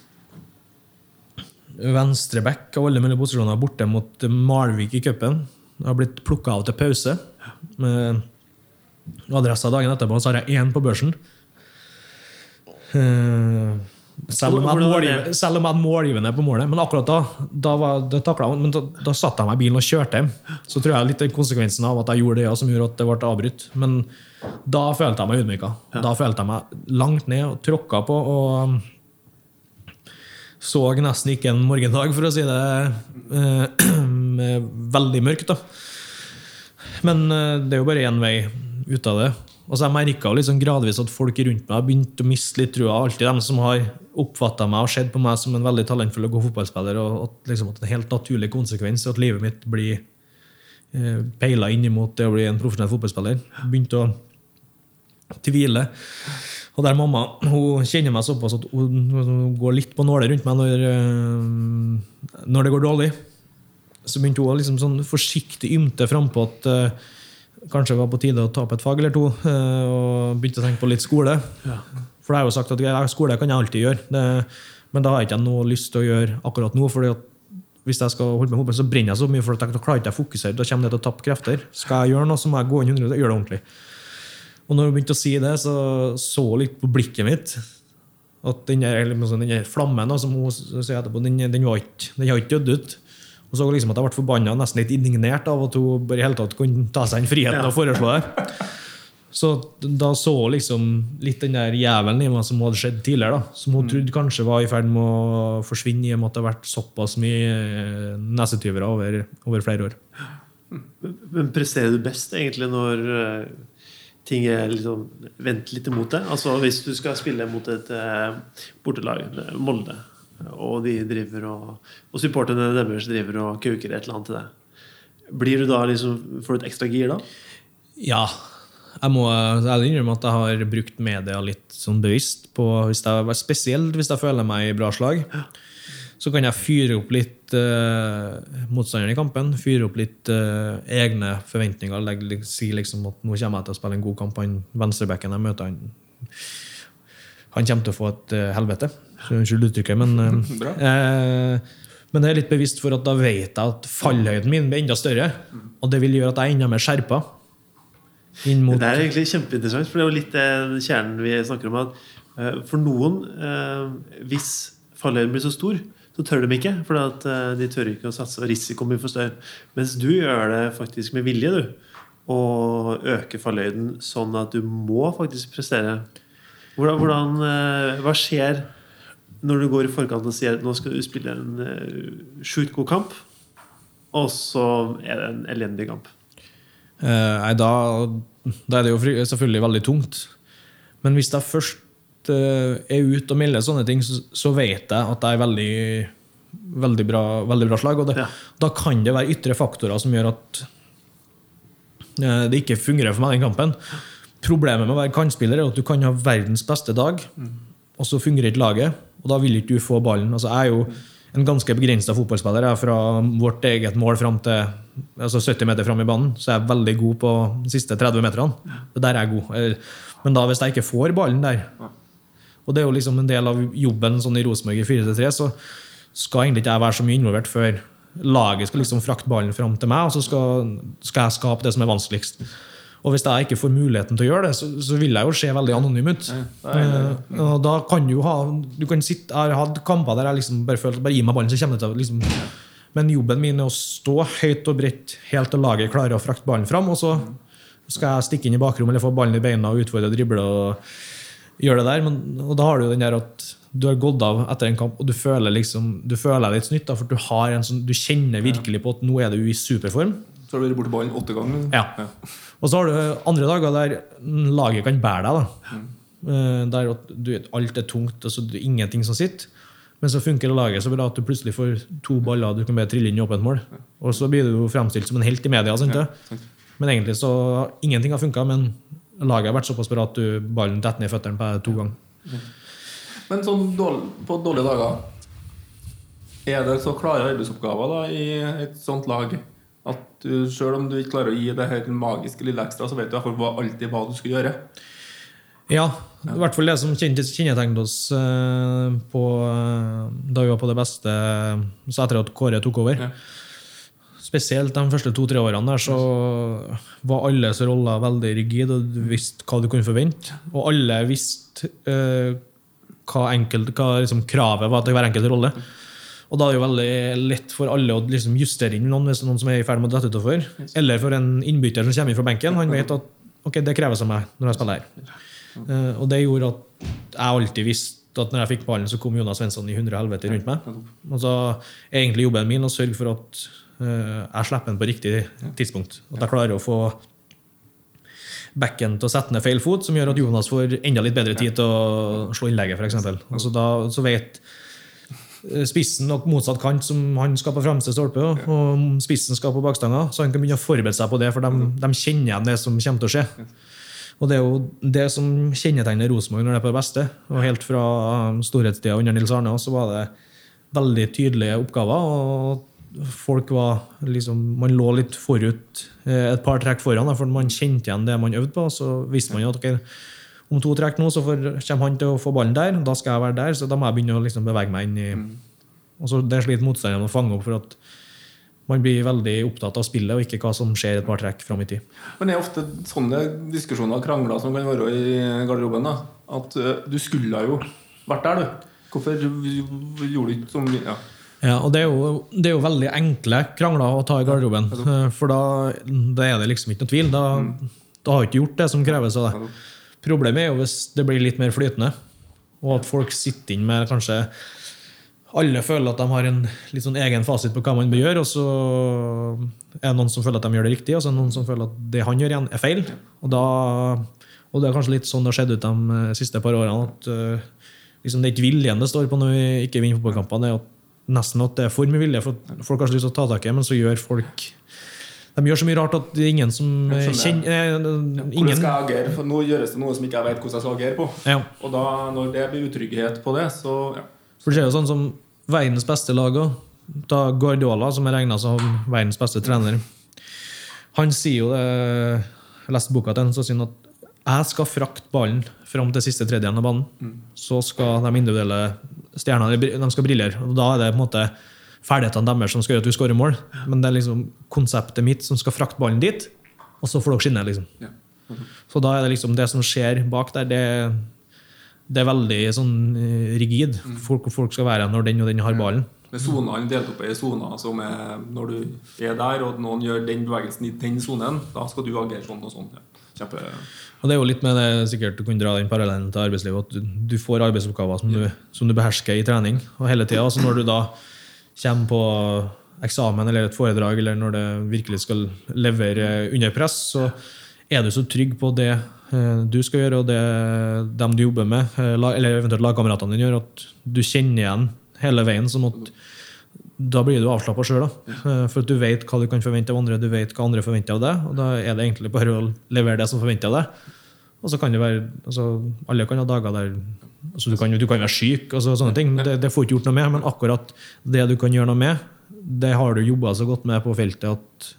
venstreback av alle mulige posisjoner borte mot Malvik i cupen. Har blitt plukka av til pause. Med adressa dagen etterpå så har jeg én på børsen. Eh, Selv om jeg hadde målgivende på målet. Men akkurat da da, var, det taklet men da, da satte jeg meg i bilen og kjørte hjem. Så tror jeg litt den konsekvensen av at jeg gjorde det, ja, som gjorde at det ble avbrutt. Men da følte jeg meg ydmyka. Da følte jeg meg langt ned og tråkka på. og så nesten ikke en morgendag, for å si det eh, *clears throat* veldig mørkt. da. Men eh, det er jo bare én vei ut av det. Og så Jeg merka liksom gradvis at folk rundt meg har begynt å miste litt trua. Alltid de som har oppfatta meg og sett på meg som en veldig talentfull og god fotballspiller. Og at, liksom, at en helt naturlig konsekvens at livet mitt blir eh, peila inn mot det å bli en profesjonell fotballspiller. Begynte å tvile. Og der mamma hun kjenner meg såpass at hun, hun går litt på nåler rundt meg når, eh, når det går dårlig. Så begynte hun å liksom sånn forsiktig ymte frampå at uh, kanskje det var på tide å ta opp et fag eller to. Uh, og begynte å tenke på litt skole. For jeg har jo sagt at ja, skole kan jeg alltid gjøre. Det, men da har jeg ikke noe lyst til å gjøre akkurat nå. fordi at hvis jeg skal holde med fotball, så brenner jeg så mye for at jeg klarer ikke jeg å fokusere. Da kommer det til å tappe krefter. Skal jeg gjøre noe, så må jeg gå inn 100 og gjøre det ordentlig. Og når hun begynte å si det, så så hun litt på blikket mitt at den der, den der flammen da, som hun sier etterpå, den, den, var ikke, den har ikke dødd ut. Og så liksom at jeg ble forbanna nesten litt indignert av at hun bare i hele tatt kunne ta seg den friheten og foreslå det. Så da så hun liksom litt den der jævelen i meg som hadde skjedd tidligere. da, Som hun trodde kanskje var i ferd med å forsvinne i og med at det har vært såpass mye eh, nesetyvere over, over flere år.
Men presterer du best egentlig når eh, ting er liksom vendt litt imot deg? Altså Hvis du skal spille mot et eh, bortelag, Molde, og de driver og, og supporterne deres driver og kauker et eller annet til deg, blir du da liksom, får du et ekstra gir da?
Ja. Jeg må ærlig innrømme at jeg har brukt media litt sånn bevisst. på hvis jeg, Spesielt hvis jeg føler meg i bra slag. Så kan jeg fyre opp litt eh, motstanderen i kampen. Fyre opp litt eh, egne forventninger. Legge, si liksom at nå kommer jeg til å spille en god kamp. Han venstrebacken jeg møter, han, han kommer til å få et eh, helvete. Så Unnskyld uttrykket, men *laughs* eh, eh, Men det er litt bevisst for at da vet jeg at fallhøyden min blir enda større. Og det vil gjøre at jeg er enda mer skjerpa. Inn mot
Det er egentlig kjempeinteressant, for det er jo litt den kjernen vi snakker om. at eh, For noen, eh, hvis fallhøyden blir så stor, så tør de ikke. For at, de tør ikke å satse, og risikoen blir for større. Mens du gjør det faktisk med vilje, du. Og øker fallhøyden sånn at du må faktisk prestere. Hvordan, hvordan, hva skjer når du går i forkant og sier at nå skal du spille en uh, sjukt god kamp, og så er det en elendig kamp?
Uh, Nei, da, da er det jo selvfølgelig veldig tungt. Men hvis jeg først uh, er ute og melder sånne ting, så, så vet jeg at det er veldig, veldig, bra, veldig bra slag. Og det,
Ja.
da kan det være ytre faktorer som gjør at uh, det ikke fungerer for meg den kampen. Problemet med å være kantspiller er at du kan ha verdens beste dag, og så fungerer ikke laget. Og da vil ikke du få ballen. Altså, jeg er jo en ganske begrensa fotballspiller. Jeg er fra vårt eget mål fram til altså 70 meter fram i banen, så jeg er veldig god på de siste 30 meterne. Det der er jeg god. Eh, Men da hvis jeg ikke får ballen der, og det er jo liksom en del av jobben sånn i Rosenborg i 4-3, så skal egentlig ikke jeg være så mye involvert før laget skal liksom frakte ballen fram til meg, og så skal, skal jeg skape det som er vanskeligst. Og hvis jeg ikke får muligheten til å gjøre det, så, så vil jeg jo se veldig anonym ut. Eh, og da kan du ha du kan sitte, Jeg har hatt kamper der jeg liksom bare føler bare gi meg ballen, så kommer det til å liksom Men jobben min er å stå høyt og bredt helt til laget klarer å frakte ballen fram, og så skal jeg stikke inn i bakrommet eller få ballen i beina og utfordre og drible og gjøre det der. Men, og da har du jo den der at du har gått av etter en kamp, og du føler liksom du føler litt snytt, da, for du, har en sånn, du kjenner virkelig på at nå er du i superform.
Så har du vært borti ballen åtte ganger.
Ja. Ja. Og så har du andre dager der laget kan bære deg. da. Eh, Der du, alt er tungt, altså det er ingenting som sitter. Men så funker laget så bra at du plutselig får to baller du kan bare trille inn i åpent mål. Og så blir du fremstilt som en helt i media. Sant? Men egentlig så ingenting har funka. Men laget har vært såpass bra at du, ballen detter ned i føttene på deg to ganger.
Men sånn på dårlige dager Er det så klare arbeidsoppgaver da i et sånt lag at du, selv om du ikke klarer å gi det her magiske lille ekstra, så vet du i hvert fall hva- alltid hva du skal gjøre?
Ja, i hvert fall det som kjennetegnet oss eh, på, eh, da vi var på det beste så etter at Kåre tok over.
Ja.
Spesielt de første to-tre årene der, så var alles roller veldig rigide, og du visste hva du kunne forvente. Og alle visste uh, hva, enkelt, hva liksom kravet var til hver enkelt rolle. Og da er det jo veldig lett for alle å liksom justere inn noen hvis noen som er i ferd med å dette utover. Eller for en innbytter som kommer inn fra benken. Han vet at ok, det kreves av meg når jeg spiller her. Eh, og det gjorde at jeg alltid visste at når jeg fikk ballen, så kom Jonas Svensson i hundre helvete rundt meg. Og så er egentlig jobben min å sørge for at eh, jeg slipper den på riktig tidspunkt. At jeg klarer å få backen til å sette ned feil fot, som gjør at Jonas får enda litt bedre tid til å slå innlegget, f.eks. Altså da, så vet spissen og motsatt kant som han skal på fremste stolpe, og spissen skal på bakstanga, så han kan begynne å forberede seg på det, for de, de kjenner igjen det som kommer til å skje. Og det er jo det som kjennetegner Rosenborg når det er på det beste. Og helt fra storhetstida under Nils Arne så var det veldig tydelige oppgaver. og folk var liksom, Man lå litt forut, eh, et par trekk foran, for man kjente igjen det man øvde på. Så visste man jo at ok, om to trekk nå så får, kommer han til å få ballen der, da skal jeg være der, så da må jeg begynne å liksom bevege meg inn i og så Det sliter motstanderen å fange opp, for at man blir veldig opptatt av spillet og ikke hva som skjer et par trekk fram i tid.
Men det er ofte sånne diskusjoner og krangler som kan være i garderoben. da At du skulle jo vært der, du. Hvorfor gjorde du ikke som ja.
Ja, og det er, jo, det er jo veldig enkle krangler å ta i garderoben. eh, For da, da er det liksom ikke noe tvil. Da, da har du ikke gjort det som kreves av deg. Problemet er jo hvis det blir litt mer flytende, og at folk sitter inn med kanskje alle føler at de har en litt sånn egen fasit på hva man bør gjøre, og så er det noen som føler at de gjør det riktig, og så er det noen som føler at det han gjør, igjen er feil. Og, da, og det er kanskje litt sånn det har skjedd ut de eh, siste par årene. at eh, liksom, Det er ikke viljen det står på når vi ikke vinner fotballkamper. Det er at nesten at det er for mye vilje. for Folk har så lyst til å ta tak i, men så gjør folk De gjør så mye rart at det er ingen som eh,
skjønner.
kjenner eh,
Hvordan skal jeg agere? For nå gjøres det noe som ikke jeg vet hvordan jeg skal agere på.
ja.
Og da, når det blir utrygghet på det, så ja.
For det er jo sånn som verdens beste lag òg. Da Guardiola, som er regna som verdens beste trener, han sier jo det Jeg leste boka til han, så sier han at jeg skal frakte ballen fram til siste tredjedelen av banen. Så skal de individuelle stjernene de skal briljere. Og da er det på en måte ferdighetene deres som skal gjøre at du skårer mål. Men det er liksom konseptet mitt som skal frakte ballen dit, og så får dere skinne. liksom.
Ja.
Så da er det liksom det som skjer bak der, det, det er veldig sånn eh, rigid. Folk, folk skal være når den og den har ballen.
Med sonene delt opp i soner som er Når du er der, og noen gjør den bevegelsen i den sonen, da skal du agere sånn og sånn. Ja. Kjempe...
Og det er jo litt med det sikkert du kan dra den parallellen til arbeidslivet, at du, du får arbeidsoppgaver som du, som du behersker i trening. Og hele tida. Altså når du da kommer på eksamen eller et foredrag, eller når det virkelig skal levere under press, så er du så trygg på det eh, du skal gjøre, og det dem du jobber med, eh, eller eventuelt lagkameratene dine gjør, at du kjenner igjen hele veien. sånn at da blir du avslappa sjøl. For at du vet hva du kan forvente av andre, du vet hva andre forventer av deg. Og da er det egentlig bare å levere det som forventer deg. Og så kan det være altså, Alle kan ha dager der altså, du, kan, du kan være syk, og sånne ting. Det, det får du ikke gjort noe med, men akkurat det du kan gjøre noe med, det har du jobba så godt med på feltet at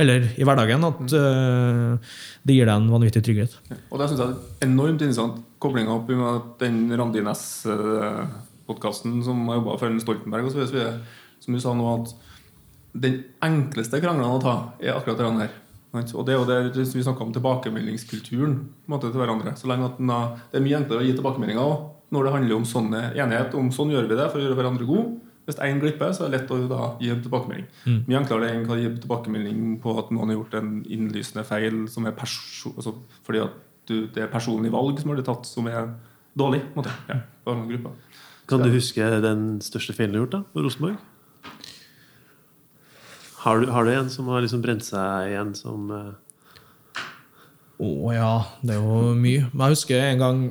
eller i hverdagen at uh, det gir deg en vanvittig trygghet.
Og det synes jeg er enormt interessant koblinga opp med den Randi Næss-podkasten som har jobba for en Stoltenberg og så videre, som du sa nå, at den enkleste krangelen å ta er akkurat denne her. Og det er jo det som vi snakka om tilbakemeldingskulturen på en måte, til hverandre. Så lenge at den har- Det er mye enklere å gi tilbakemeldinger òg, når det handler om sånne enighet om sånn gjør vi det for å gjøre hverandre gode. Hvis én glipper, så er det lett å da gi en tilbakemelding. Mye enklere enn å gi tilbakemelding på at noen har gjort en innlysende feil som er perso altså, fordi at du, det er personlig valg som har blitt tatt, som er dårlig. på en måte. Ja, for noen grupper.
Kan du huske den største feilen du har gjort da, på Rosenborg? Har du, har du en som har liksom brent seg igjen som eh,
Å ja, det er jo mye. Men jeg husker en gang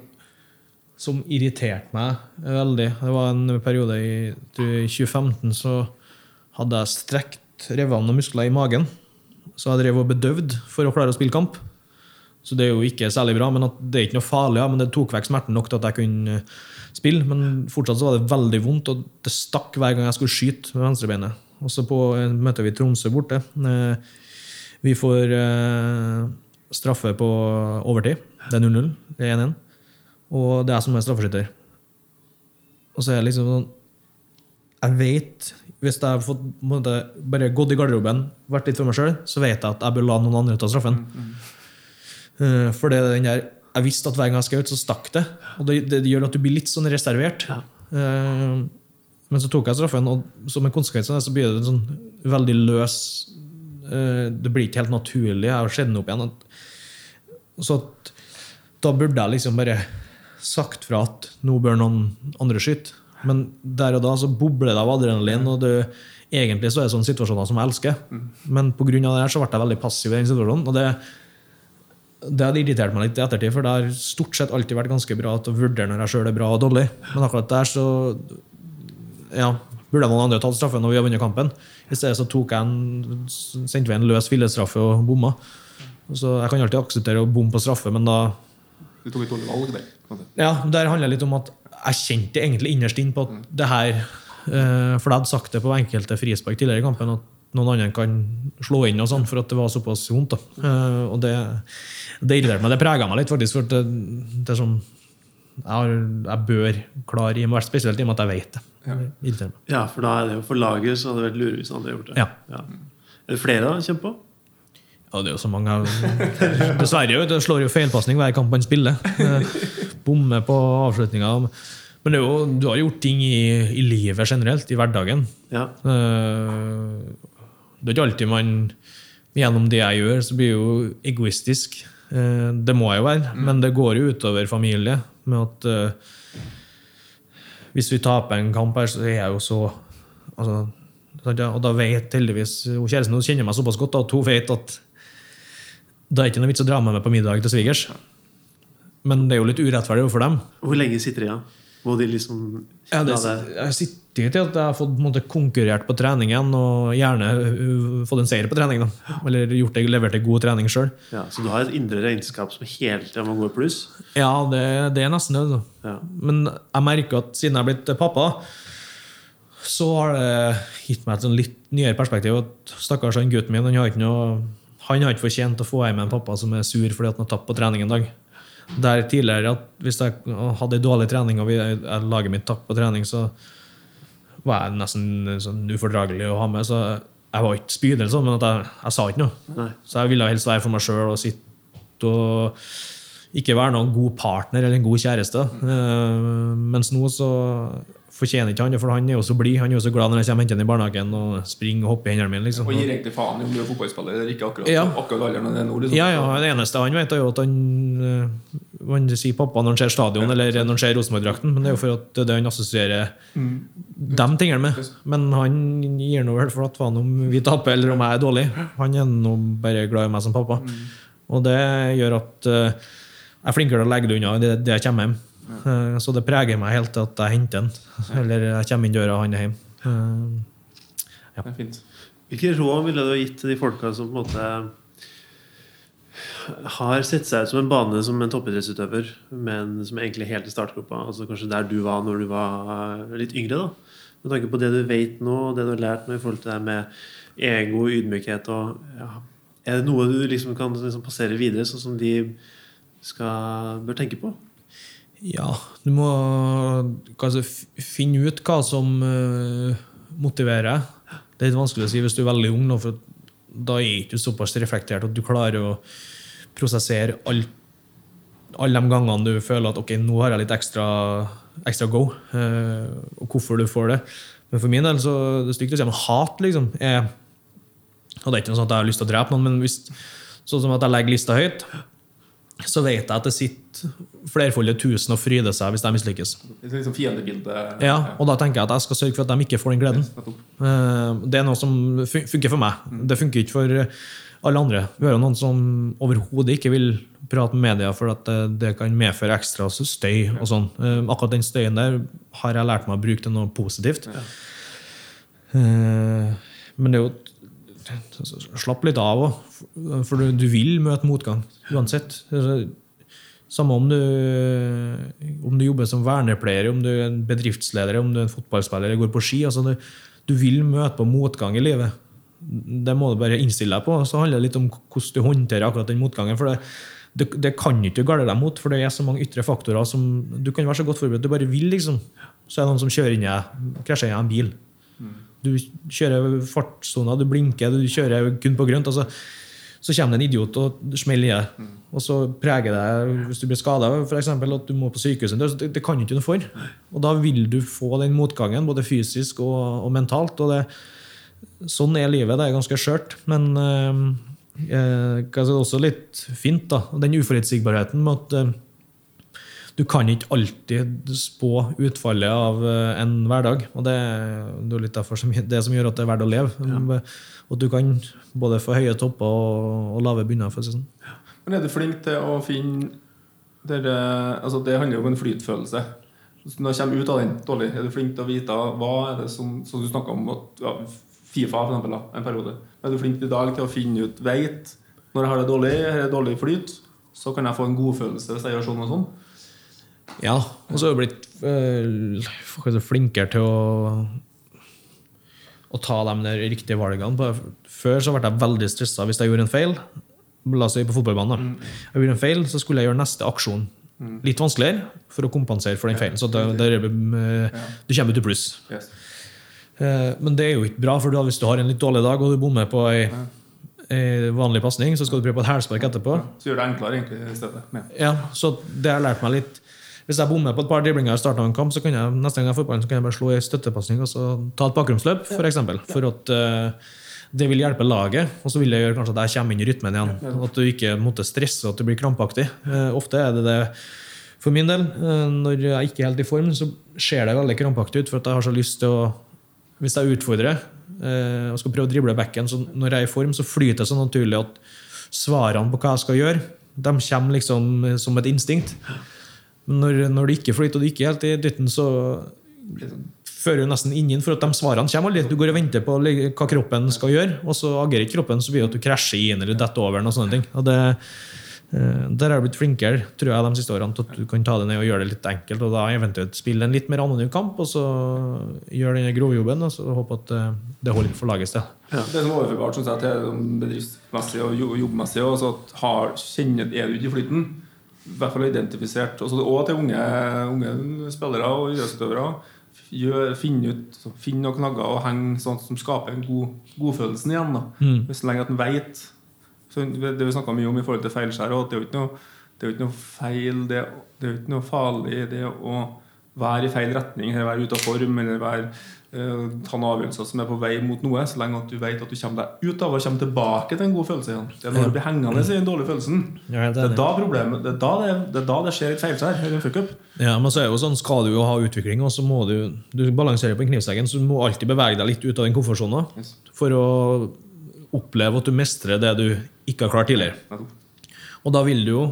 som irriterte meg veldig. Det var en periode i 2015 så hadde jeg strekt revene og muskler i magen. Så jeg drev og bedøvd for å klare å spille kamp. Så det er jo ikke særlig bra, men det er ikke noe farlig. Ja, men det tok vekk smerten nok til at jeg kunne spille. Men fortsatt så var det veldig vondt, og det stakk hver gang jeg skulle skyte med venstrebeinet. Og så på en vi Tromsø borte. Eh, Vi får eh, straffe på overtid. Det er 0-0. Det er 1-1. Og det er jeg som er straffeskytter. Og så er det liksom sånn Jeg vet Hvis jeg har fått måte, bare gått i garderoben, vært litt for meg sjøl, så vet jeg at jeg bør la noen andre ta straffen. Eh, For det er den der jeg visste at hver gang jeg skal ut, så stakk det. Og det, det gjør at du blir litt sånn reservert.
Ja.
Men så tok jeg straffen, og som en konsekvens av det så blir det en sånn veldig løs eh, Det blir ikke helt naturlig. Jeg har sett den opp igjen. Så at, da burde jeg liksom bare sagt fra at nå bør noen andre skyte. Men der og da så bobler det av adrenalin, og det, egentlig så er det sånne situasjoner som jeg elsker. Men pga. det her så ble jeg veldig passiv i den situasjonen. og det det hadde irritert meg litt i ettertid, for det har stort sett alltid vært ganske bra til å vurdere når jeg sjøl er bra og dårlig. Men akkurat der så ja, burde noen andre tatt straffen når vi har vunnet kampen. I stedet så tok jeg en, sendte vi en løs fillestraffe og bomma. Så jeg kan alltid akseptere å bomme på straffe, men da
Du tok et dårlig valg der.
ja, Der handler det litt om at jeg kjente egentlig innerst inne på at det her eh, For jeg hadde sagt det på enkelte frispark tidligere i kampen at noen andre kan slå inn og sånn, for at det var såpass vondt. da. Eh, og det, det irriterte meg. Det prega meg litt, faktisk. for det, det er sånn jeg, har, jeg bør klare spesielt i og med at jeg vet det.
Ja.
Ja, for da er det jo for laget så hadde det vært lurere hvis andre hadde gjort det.
Ja.
Er det flere da, kjempe på?
Ja, det er jo så mange *laughs* Dessverre det slår jo feilpasning hver kamp han spiller. *laughs* Bommer på avslutninga. Men det er jo, du har gjort ting i, i livet generelt, i hverdagen.
Ja.
Eh, Det er ikke alltid man Gjennom det jeg gjør, så blir jeg jo egoistisk. Eh, Det må jeg jo være, men det går jo utover familie. Med at eh, hvis vi taper en kamp her, så er jeg jo så altså, Og da vet heldigvis hun Kjæresten hun kjenner meg såpass godt at hun vet at det er ikke noe vits å dra med meg på middag til svigers. Men det er jo litt urettferdig overfor dem.
Hvor lenge sitter de igjen? Må de liksom
Ja, det, jeg sitter ikke til at jeg har fått måte, konkurrert på treningen og gjerne uh, fått en seier på trening. Da. Eller gjort det, levert en god trening sjøl.
ja, Så du har et indre regnskap som hele tida må gå i pluss?
Ja, det, det er nesten det.
Ja.
Men jeg merker at siden jeg er blitt pappa, så har det gitt meg et sånn litt nyere perspektiv. At stakkars han gutten min han har ikke noe han har ikke fortjent å få hjem en pappa som er sur fordi at han har tapt på trening en dag. Der tidligere at Hvis jeg hadde dårlig trening og jeg, laget mitt tapp på trening, så var jeg nesten sånn ufordragelig å ha med. Så jeg var ikke spydig, eller sånn, men jeg, jeg sa ikke noe.
Nei.
Så jeg ville helst være for meg sjøl og sitte og ikke være noen god partner eller en god kjæreste. Uh, mens nå så fortjener ikke han det, for han er jo så blid. Han er jo så glad når jeg kommer henter han i barnehagen og springer og hopper i hendene mine. liksom.
Og gir egentlig faen i om du er fotballspiller eller ikke akkurat
Ja.
akkurat alderen det er nå. Liksom.
Ja, ja, Det eneste han vet, er jo at han, eh, han sier pappa når han ser stadion eller når han ser Rosenborg-drakten. Men det er jo for at det er det han assosierer de tingene med. Men han gir nå vel for at faen om vi taper eller om jeg er dårlig. Han er nå bare glad i meg som pappa. Og det gjør at eh, jeg er flinkere til å legge det unna det, det jeg kommer hjem. Eh, Så det preger meg helt til at jeg henter den. Eller jeg kommer inn døra, og han er hjemme. Ja.
Det er fint.
Hvilke råd ville du ha gitt til de folka som på en måte har sett seg ut som en bane som en toppidrettsutøver, men som egentlig helt i startgropa? Altså kanskje der du var når du var litt yngre? da Med tanke på det du vet nå, og det du har lært nå i forhold til det med ego, ydmykhet og ja, Er det noe du liksom kan liksom passere videre, sånn som de skal, bør tenke på?
Ja, du må altså, finne ut hva som uh, motiverer. Det er litt vanskelig å si hvis du er veldig ung, nå, for da er du ikke såpass reflektert at du klarer å prosessere alt alle de gangene du føler at ok, nå har jeg litt ekstra, ekstra go, uh, og hvorfor du får det. Men for min del så det er stygt å si, men hat liksom er Og det er ikke noe sånn at jeg har lyst til å drepe noen, men hvis, sånn som at jeg legger lista høyt, så vet jeg at det sitter flerfoldige tusen og fryder seg hvis de mislykkes.
Liksom fiendebildet?
Ja, og da tenker jeg at jeg skal sørge for at de ikke får den gleden. Eh, Det er noe som fun- funker for meg. Det funker ikke for alle andre. Vi jo noen som overhodet ikke vil prate med media for at det, det kan medføre ekstra støy og sånn. Eh, Akkurat den støyen der har jeg lært meg å bruke til noe positivt. Eh, Men det er jo Slapp litt av òg, for du, du vil møte motgang uansett. Samme om du, om du jobber som vernepleier, om du er en bedriftsleder, om du er en fotballspiller eller går på ski. Altså du, du vil møte på motgang i livet. Det må du bare innstille deg på. Så handler det litt om hvordan du håndterer akkurat den motgangen. for det, det, det kan ikke garde deg mot, for det er så mange ytre faktorer som Du kan være så godt forberedt du bare vil, liksom. Så er det noen som kjører inn i deg, krasjer inn i en bil. Du kjører fartssona, du blinker, du kjører kun på grønt. Altså, så kommer det en idiot og smeller i deg. Og så preger det hvis du blir skada, f.eks. at du må på sykehuset. Det, det kan du ikke noe for. Og da vil du få den motgangen, både fysisk og, og mentalt. og det, Sånn er livet. Det er ganske skjørt. Men eh, eh, også litt fint, da. Den uforutsigbarheten med at eh, du kan ikke alltid spå utfallet av eh, en hverdag. Og det, det er litt derfor som, det som gjør at det er verdt å leve. Og du kan både få høye topper og, og lave bunner. for å si sånn.
Men er du flink til å finne der, altså Det handler jo om en flytfølelse. Hvis du kommer ut av den dårlig, er du flink til å vite hva er det som, som du snakka om at, ja, Fifa for eksempel, da, en periode. Er du flink i dag til å finne ut Veit når jeg har det dårlig, har dårlig flyt, så kan jeg få en godfølelse hvis jeg gjør sånn og sånn.
Ja, og så har jeg blitt øh, flinkere til å å ta de riktige valgene. Før så ble jeg veldig stressa hvis jeg gjorde en feil. La oss si på fotballbanen. Mm. Jeg gjorde en feil, så skulle jeg gjøre neste aksjon mm. litt vanskeligere for å kompensere for den feilen. Så det der, ja. du kommer til pluss. Yes. Eh, men det er jo ikke bra, for hvis du har en litt dårlig dag og du bommer på ei, vanlig pasning, så skal du prøve på et hælspark etterpå.
Så gjør det enklere egentlig i stedet.
Ja. ja, så det har lært meg litt hvis jeg bommer på et par driblinger i starten av en kamp, så kan jeg neste gang jeg får ballen, så kan jeg bare slå i støttepasning og så ta et bakromsløp, f.eks. For, eksempel, for at uh, det vil hjelpe laget, og så vil det gjøre kanskje at jeg kommer inn i rytmen igjen. At du ikke måtte stresse og at du blir krampaktig. Uh, ofte er det det for min del. Uh, når jeg ikke er helt i form, så ser det veldig krampaktig ut, for at jeg har så lyst til å Hvis jeg utfordrer og skal prøve å drible backen, så når jeg er i form, så flyter det så naturlig at svarene på hva jeg skal gjøre, de kommer liksom som et instinkt. Men når, når det ikke flyter, og du ikke er helt i dytten, så fører du nesten ingen for at de svarene kommer aldri. Du går og venter på hva kroppen skal gjøre, og så agerer ikke kroppen, så blir det at du krasjer inn eller detter over. Og sånne ting. Og det, eh, der har jeg blitt flinkere tror jeg, de siste årene til at du kan ta det ned og gjøre det litt enkelt. Og da eventuelt spille en litt mer anonym kamp, og så gjøre den grovjobben. Og så håpe at eh, det holder for lagets del.
Ja. Det som er overførbart synes jeg, til bedriftsmessig og jobbmessig, og at har, kjenner, er du ikke i flyten i hvert fall identifisert også, Og til unge, unge spillere og idrettsutøvere. Finne ut, finn noen knagger og henge sånn som skaper en god, godfølelsen igjen. da mm. Så lenge at en veit Det vi snakka mye om i forhold til feilskjær, det er jo ikke noe, det er ikke noe feil Det, det er jo ikke noe farlig det å være i feil retning, eller være ute av form, eller være ta noen avgjørelser som er på vei mot noe, så lenge at du vet at du kommer deg ut av og kommer tilbake til en god følelse igjen. Det er når du blir hengende i den dårlige følelsen. Ja, det, er da problemet, det, er da det, det, er da det skjer et feilskjær eller en fuckup.
Ja, men så er det jo sånn, Skal du jo ha utvikling, og så må du du balanserer på en knivseggen, så du må alltid bevege deg litt ut av den komfortsonen yes. for å oppleve at du mestrer det du ikke har klart tidligere. Og da vil du jo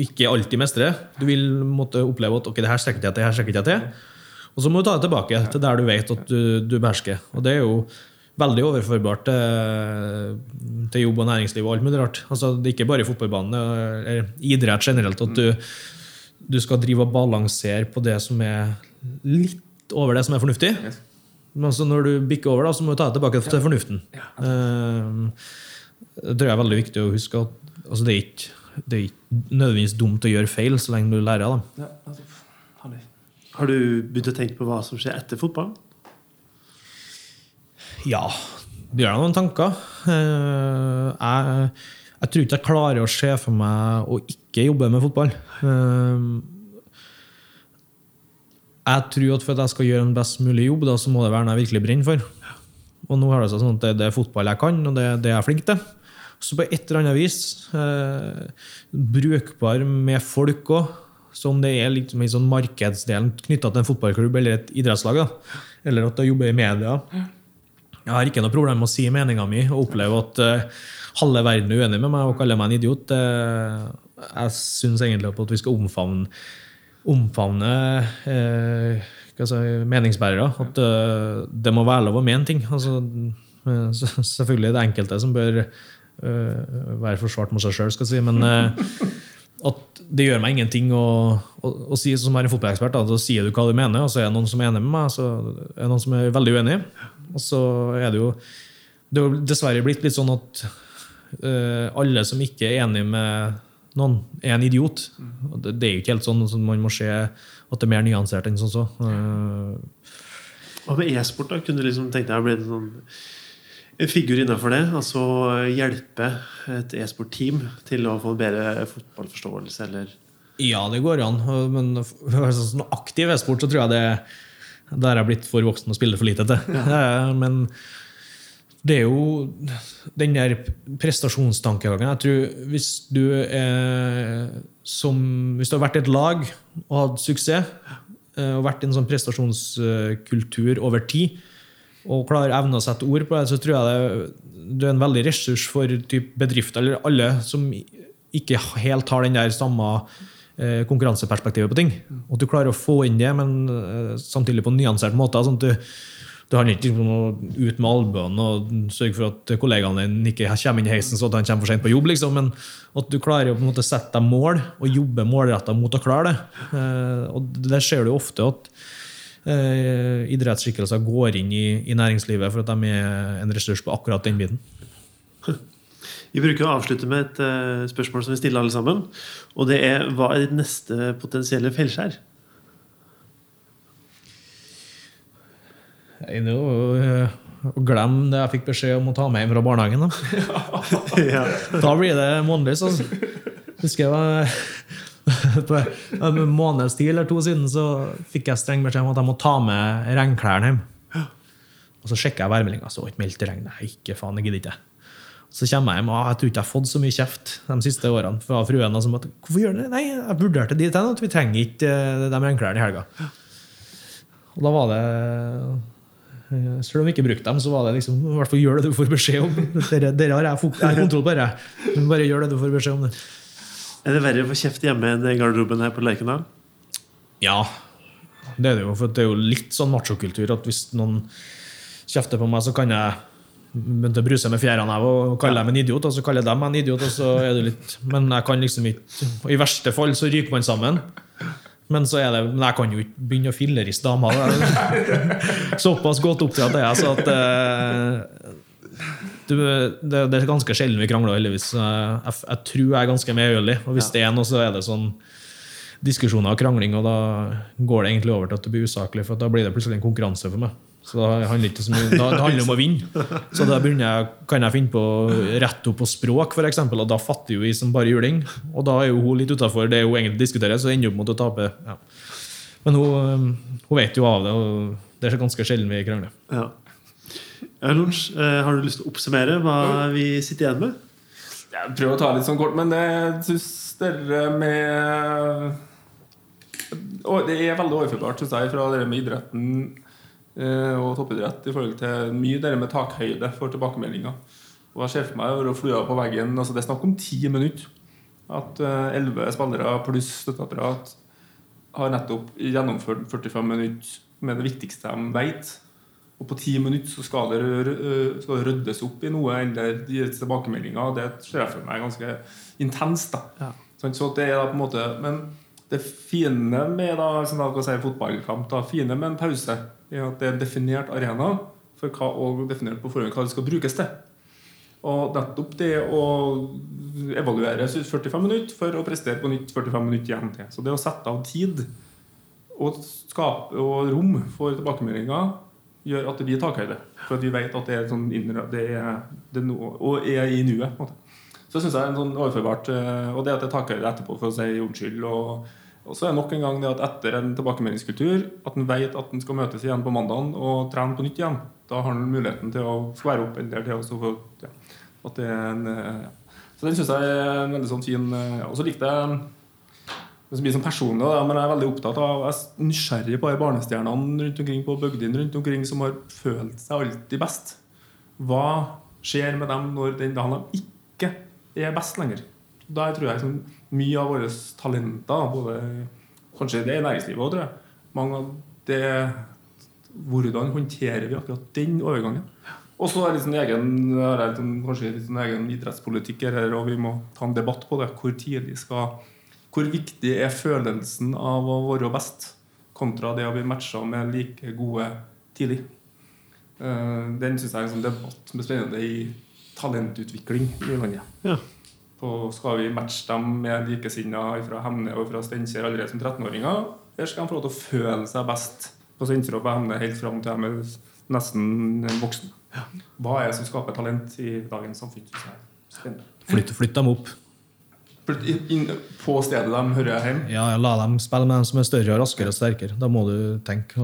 ikke alltid mestre. Du vil måtte oppleve at ok, det her strekker jeg til, det her strekker jeg til. Og så må du ta det tilbake til der du vet at du, du behersker. Og det er jo veldig overførbart til, til, jobb og næringsliv og alt mulig rart. Altså, det er ikke bare fotballbanen, eller idrett generelt. At du, du, skal drive og balansere på det som er litt over det som er fornuftig. Men altså, når du bikker over, da, så må du ta det tilbake til fornuften. Uh, det tror jeg er veldig viktig å huske. at altså, det er ikke det er ikke nødvendigvis dumt å gjøre feil så lenge du lærer av dem.
Har du begynt å tenke på hva som skjer etter fotballen?
Ja, det gjør noen tanker. Eh, jeg, jeg, tror ikke jeg klarer å se for meg å ikke jobbe med fotball. Eh, jeg tror at for at jeg skal gjøre en best mulig jobb, da, så må det være noe jeg virkelig brenner for. Og nå har det seg sånn at det, det er fotball jeg kan, og det, det er jeg flink til. Så på et eller annet vis eh, brukbar med folk òg. Som det er liksom i sånn markedsdelen knytta til en fotballklubb eller et idrettslag. Da. Eller at jeg jobber i media. Jeg har ikke noe problem med å si meninga mi og oppleve at uh, halve verden er uenig med meg og kaller meg en idiot. Uh, jeg syns egentlig at vi skal omfavne, omfavne uh, si, meningsbærere. At det må være lov å mene ting. Altså, selvfølgelig er det enkelte som bør være forsvart mot seg sjøl, skal jeg si. Men at det gjør meg ingenting å, å, å si som er en fotballekspert. Da, så sier du hva du mener, og så er det noen som er enig med meg, så er det noen som er veldig uenig. Og så er det jo det er dessverre blitt litt sånn at uh, alle som ikke er enig med noen, er en idiot. Det, det, er jo ikke helt sånn, så man må se at det er mer nyansert enn sånn så. Uh,
og med e-sport, da? Kunne du liksom tenkt deg å bli sånn figur innenfor det, altså hjelpe et e-sport-team til å få bedre fotballforståelse, eller
Ja, det går an. Men sånn aktiv e-sport så tror jeg det der er jeg blitt for voksen og spiller for lite til. Ja. *laughs* Men det er jo den der prestasjonstankegangen. Jeg tror hvis du er som Hvis du har vært et lag og hatt suksess, eh, og vært i en sånn prestasjonskultur over tid, og klarer evne å sette ord på det, så tror jeg det, du er en veldig ressurs for bedrifter, eller alle som ikke helt har den der samme eh, konkurranseperspektivet på ting. Og at du klarer å få inn det, men eh, samtidig på en nyansert måte. sånn at du det handler ikke om å ut med albuene og sørge for at kollegaene dine ikke kommer inn i heisen så at han kommer for sent på jobb. Liksom. Men at du klarer å på en måte sette deg mål og jobbe målretta mot å klare det. Eh, og Der ser du ofte at eh, idrettsskikkelser går inn i, i næringslivet for at de er en ressurs på akkurat den biten. *laughs*
Vi bruker å avslutte med et uh, spørsmål som vi stiller alle sammen. Og det er hva er ditt neste potensielle feilskjær?
Jeg Det er jo eh, det jeg fikk beskjed om å ta med hjem fra barnehagen. Da, *laughs*
ja.
da blir det månedlig. Så husker jeg var en måneds tid eller to siden så fikk jeg streng beskjed om at jeg må ta med regnklærne hjem. Og så sjekker jeg værmeldinga. Så ikke meldt regn. Nei, ikke faen, jeg gidder ikke. Så kommer jeg hjem og jeg tror ikke jeg har fått så mye kjeft de siste årene fra fruen. Som at, Hvorfor gjør du det? Nei, jeg vurderte dit hen at vi trenger ikke eh, de regnklærne i helga. Og da var det eh, Selv om vi ikke brukte dem, så var det liksom i hvert fall gjør det du får beskjed om. Dere, dere har jeg, jeg kontroll på dette. Bare gjør det du får beskjed om. det.
Er det verre å få kjeft hjemme enn i garderoben her på Lerkendal?
Ja, det er det jo. For det er jo litt sånn machokultur at hvis noen kjefter på meg, så kan jeg begynne å bruse med fjærene og kalle dem en idiot, og så kaller jeg dem en idiot, og så er det litt Men jeg kan liksom ikke I verste fall så ryker man sammen. Men så er det, men jeg kan jo ikke begynne å filleriste damer. Er *laughs* Såpass godt oppdratt er jeg, så at eh, du, det, det er ganske sjelden vi krangler, heldigvis. Jeg, jeg tror jeg er ganske medgjørlig. Og hvis det er noe, så er det sånn diskusjoner og krangling, og da går det egentlig over til at det blir usaklig, for da blir det plutselig en konkurranse for meg. Så da handler det ikke så mye, det handler om å vinne. Så da jeg, kan jeg finne på å rette opp på språk, eksempel, og da fatter jo jeg som bare juling. Og da er jo hun litt utafor det hun egentlig diskuterer, så ender hun opp mot å tape. Ja. Men hun, hun vet jo av det, og det er ganske sjelden vi krangler.
Ja. Ja, Lorentz, eh, har du lyst til å oppsummere hva vi sitter igjen med?
Jeg prøver å ta litt sånn kort, men jeg syns dere med Det er veldig overførbart syns jeg, fra det med idretten eh, og toppidrett i forhold til mye det med takhøyde for tilbakemeldinger. Og jeg ser for meg å flua på veggen altså Det er snakk om ti minutter. At eh, elleve spillere pluss støtteapparat har nettopp gjennomført 45 minutter med det viktigste de vet. Og på ti minutter så skal det, skal det ryddes opp i noe eller gis tilbakemeldinger. Det ser jeg for meg ganske intenst. da
Ja.
Sånn, så det er da på en måte Men det fine med da, som da kan si fotballkamp da, fine med en pause er at det er en definert arena for hva, og definert på forhånd hva det skal brukes til. Og nettopp det å evaluere 45 minutter for å prestere på nytt 45 minutter igjen til. Så det å sette av tid og skape og rom for tilbakemeldinger gjør at det blir takhøyde. For at vi vet at det er sånn innre, det er, det er noe, og er i nuet. på en måte. Så synes jeg er en sånn overførbart eh, Og det at det er takhøyde etterpå for å si unnskyld. Og, og så er det nok en gang det at etter en tilbakemeldingskultur, at en vet at en skal møtes igjen på mandagen og trene på nytt igjen. Da har en muligheten til å skvære opp en del til å for, ja, at det er en, eh, ja. Så den syns jeg er en veldig sånn fin eh, Og så likte jeg det blir sånn personlig, da, men jeg er veldig opptatt av Jeg er nysgjerrig på barnestjernene rundt omkring på bygdene rundt omkring som har følt seg alltid best. Hva skjer med dem når den dagen de ikke er best lenger? Der tror jeg liksom, mye av våre talenter, både kanskje det er næringslivet òg, tror jeg mange av det Hvordan håndterer vi akkurat den overgangen? Og så har jeg liksom, kanskje litt sånn egen idrettspolitikk her, og vi må ta en debatt på det. Hvor tidlig skal Hvor viktig er følelsen av å være best kontra det å bli matcha med like gode tidlig? Eh, Den syns jeg er en sånn debatt som er spennende i talentutvikling i landet.
Ja.
På, skal vi matche dem med likesinnede fra Hemne og fra Steinkjer allerede som 13-åringer? Eller skal de få lov til å føle seg best på Steinkjer og på Hemne helt fram til de er nesten voksen. Hva er det som skaper talent i dagens samfunn?
Flytt, flytt dem opp.
På stedet de hører hjemme.
Ja, ja, La dem spille med dem som er større, og raskere og sterkere. Da må du tenke.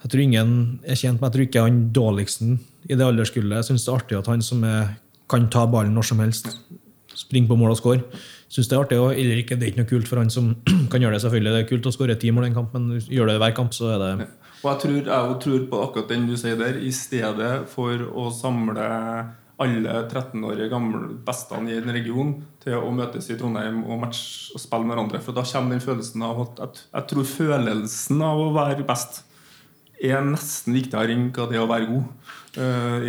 Jeg tror ingen er tjent med Jeg tror ikke han dårligsten i det alderskullet. Jeg syns det er artig at han som er, kan ta ballen når som helst, springe på mål og score. Synes det er artig, eller ikke, Det er ikke noe kult for han som *clears throat* kan gjøre det. selvfølgelig. Det er kult å skåre ti mål i en kamp, men gjør det hver kamp, så er det
Og jeg tror, jeg tror på akkurat den du sier der. I stedet for å samle alle 13-årige gamle bestene i en region til å møtes i Trondheim og matche og spille med hverandre. For da kommer den følelsen av at jeg tror følelsen av å være best er nesten viktigere enn hva det er å være god. Eh,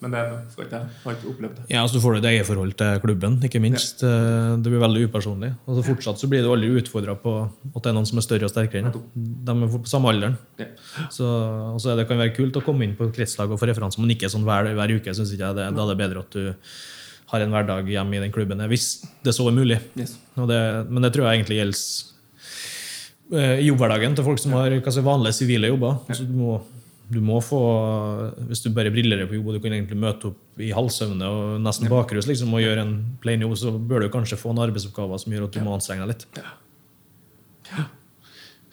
men det skal ikke jeg. Har ikke opplevd det.
Ja, så får du et eierforhold til klubben, ikke minst. Ja. Det blir veldig upersonlig. Og så fortsatt så blir du aldri utfordra på at det er noen som er større og sterkere enn. De er på samme alderen.
Ja.
Så, og så er det kan være kult å komme inn på kretslag og få referanser, men ikke sånn hver, hver uke. Synes jeg det, Da er det bedre at du har en hverdag hjemme i den klubben, hvis det så er mulig.
Yes.
Det, men det tror jeg egentlig gjelder eh, jobbhverdagen til folk som har si, vanlige sivile jobber. Altså, du, må, du må få Hvis du bare brillerer på jobb og du kan egentlig møte opp i halvsøvne og nesten bakrus liksom, og gjøre en plain jobb, så bør du kanskje få noen arbeidsoppgaver som gjør at du må anstrenge deg litt.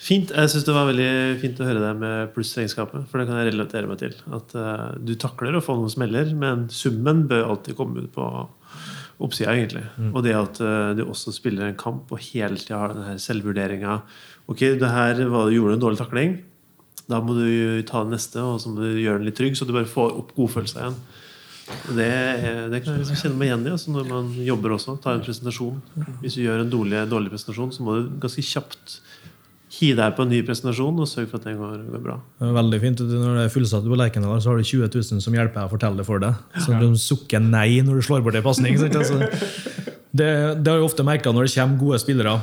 Fint. Jeg syns det var veldig fint å høre deg med plussregnskapet. For det kan jeg relatere meg til. At uh, du takler å få noen smeller, men summen bør alltid komme ut på oppsida, egentlig. Og det at uh, du også spiller en kamp og hele tida har denne selvvurderinga. Ok, det her var, du en dårlig takling. Da må du ta den neste, og så må du gjøre den litt trygg, så du bare får opp godfølelsen igjen. Det, det kan jeg liksom kjenne meg igjen i altså når man jobber også. Tar en presentasjon. Hvis du gjør en dårlig, dårlig presentasjon, så må du ganske kjapt hive deg på en ny presentasjon og sørge for at den går, går bra.
Det Veldig fint. Når det er fullsatt på Lerkendal, så har du 20 000 som hjelper deg å fortelle det for deg. Så de sukker nei når du slår bort en pasning. Altså, det, det har jeg ofte merka når det kommer gode spillere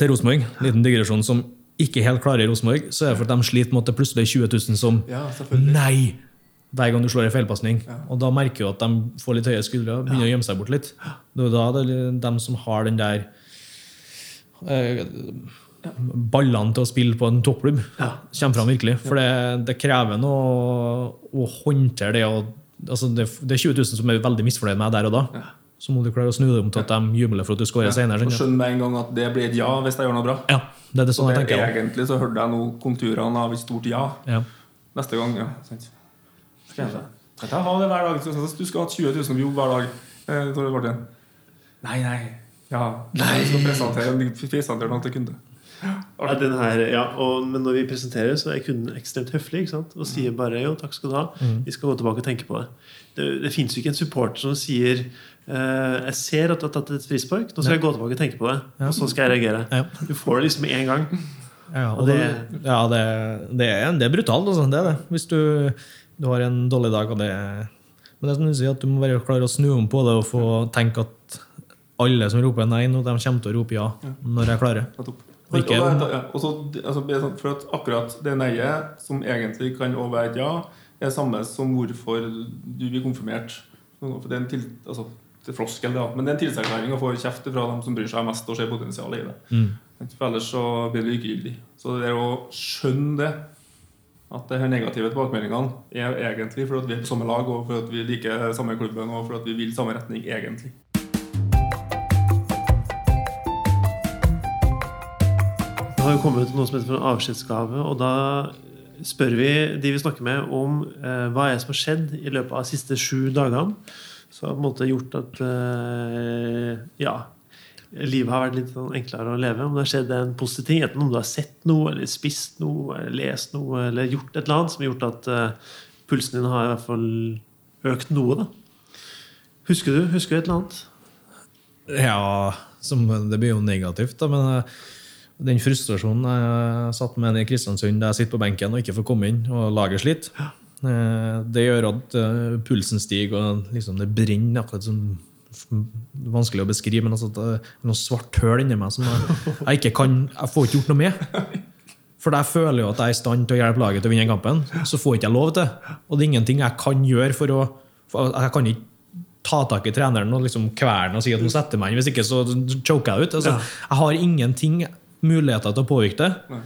til Rosenborg, liten digresjon, som ikke helt klarer Rosenborg, så er det for at de sliter med at det plutselig er 20 000 som
Ja.
Nei! Hver gang du slår en feilpasning. Og da merker du at de får litt høye skuldre og begynner å gjemme seg bort litt. Det er da det er de som har den der eh, ballene til å spille på en toppklubb, kommer fram virkelig. For det, det krever noe å håndtere det. Og, altså det. Det er 20 000 som er veldig misfornøyd med deg der og da. Så må du klare å snu det om til at de jubler for at du senere.
Og
skjønner du?
skjønn med en gang at det blir et ja hvis jeg gjør noe bra.
Ja, det er det
Så
sånn jeg tenker.
er
jeg
egentlig så hørte jeg nå konturene av et stort ja.
Ja.
Neste gang, ja. sant. Skal jeg Kan ikke jeg ha det hver dag? Så- så Du skal ha 20 000 på jobb hver dag. Eh, Nei, nei. Ja. Nei. Jeg skal presentere, presentere noe til kunde.
Ja, den her, ja, og, men når vi presenterer, så er kunden ekstremt høflig ikke sant? og sier bare jo, takk skal du ha. Vi skal gå tilbake og tenke på det. Det, det fins jo ikke en supporter som sier jeg ser at du har tatt et frispark, nå skal jeg gå tilbake og tenke på det. Og så skal jeg reagere.
Ja.
Du får det liksom med en gang.
Ja, det, ja, det, det, er, det er brutalt. Altså. Det er det. Hvis du, du har en dårlig dag, og det Men det er som du sier, at du må bare klare å snu om på det og få tenke at alle som roper nei nå, de kommer til å rope ja når jeg klarer. Og ikke-
Og da- ja, og så- altså, sånn, for at akkurat det nei-et, som egentlig kan også være et ja, er det samme som hvorfor du blir konfirmert. For det er en til, altså, det er floskel, ja. men det er en tilsagserklæring å få kjeft fra dem som bryr seg mest og ser potensialet i det. For ellers så blir det likegyldig. Så det er å skjønne det, at de negative tilbakemeldingene er egentlig for at vi er på samme lag, og for at vi liker samme klubben, og for at vi vil samme retning, egentlig.
Det har jo kommet noe som heter for en avskjedsgave, og da spør vi de vi snakker med, om eh, hva er det som har skjedd i løpet av de siste sju dagene. Så har på en måte gjort at eh, ja, livet har vært litt sånn enklere å leve. Om det har skjedd en positiv ting, enten om du har sett noe, eller spist noe, eller lest noe, eller gjort et eller annet som har gjort at eh, pulsen din har i hvert fall økt noe. da. Husker du husker du et eller annet?
Ja, som, det blir jo negativt, da, men eh, den frustrasjonen jeg satt med i Kristiansund der jeg sitter på benken og ikke får komme inn, og laget sliter, det gjør at eh, pulsen stiger, og liksom det brenner akkurat som Vanskelig å beskrive, men altså, det er noe svart høl inni meg som jeg ikke kan Jeg får ikke gjort noe med. For jeg føler jo at jeg er i stand til å hjelpe laget til å vinne kampen. Så får ikke jeg lov til. Og det er ingenting jeg kan gjøre for å for Jeg kan ikke ta tak i treneren og liksom kverne og si at han setter meg inn. Hvis ikke så choker jeg ut. Altså, Jeg har ingenting muligheter til å påvirke det.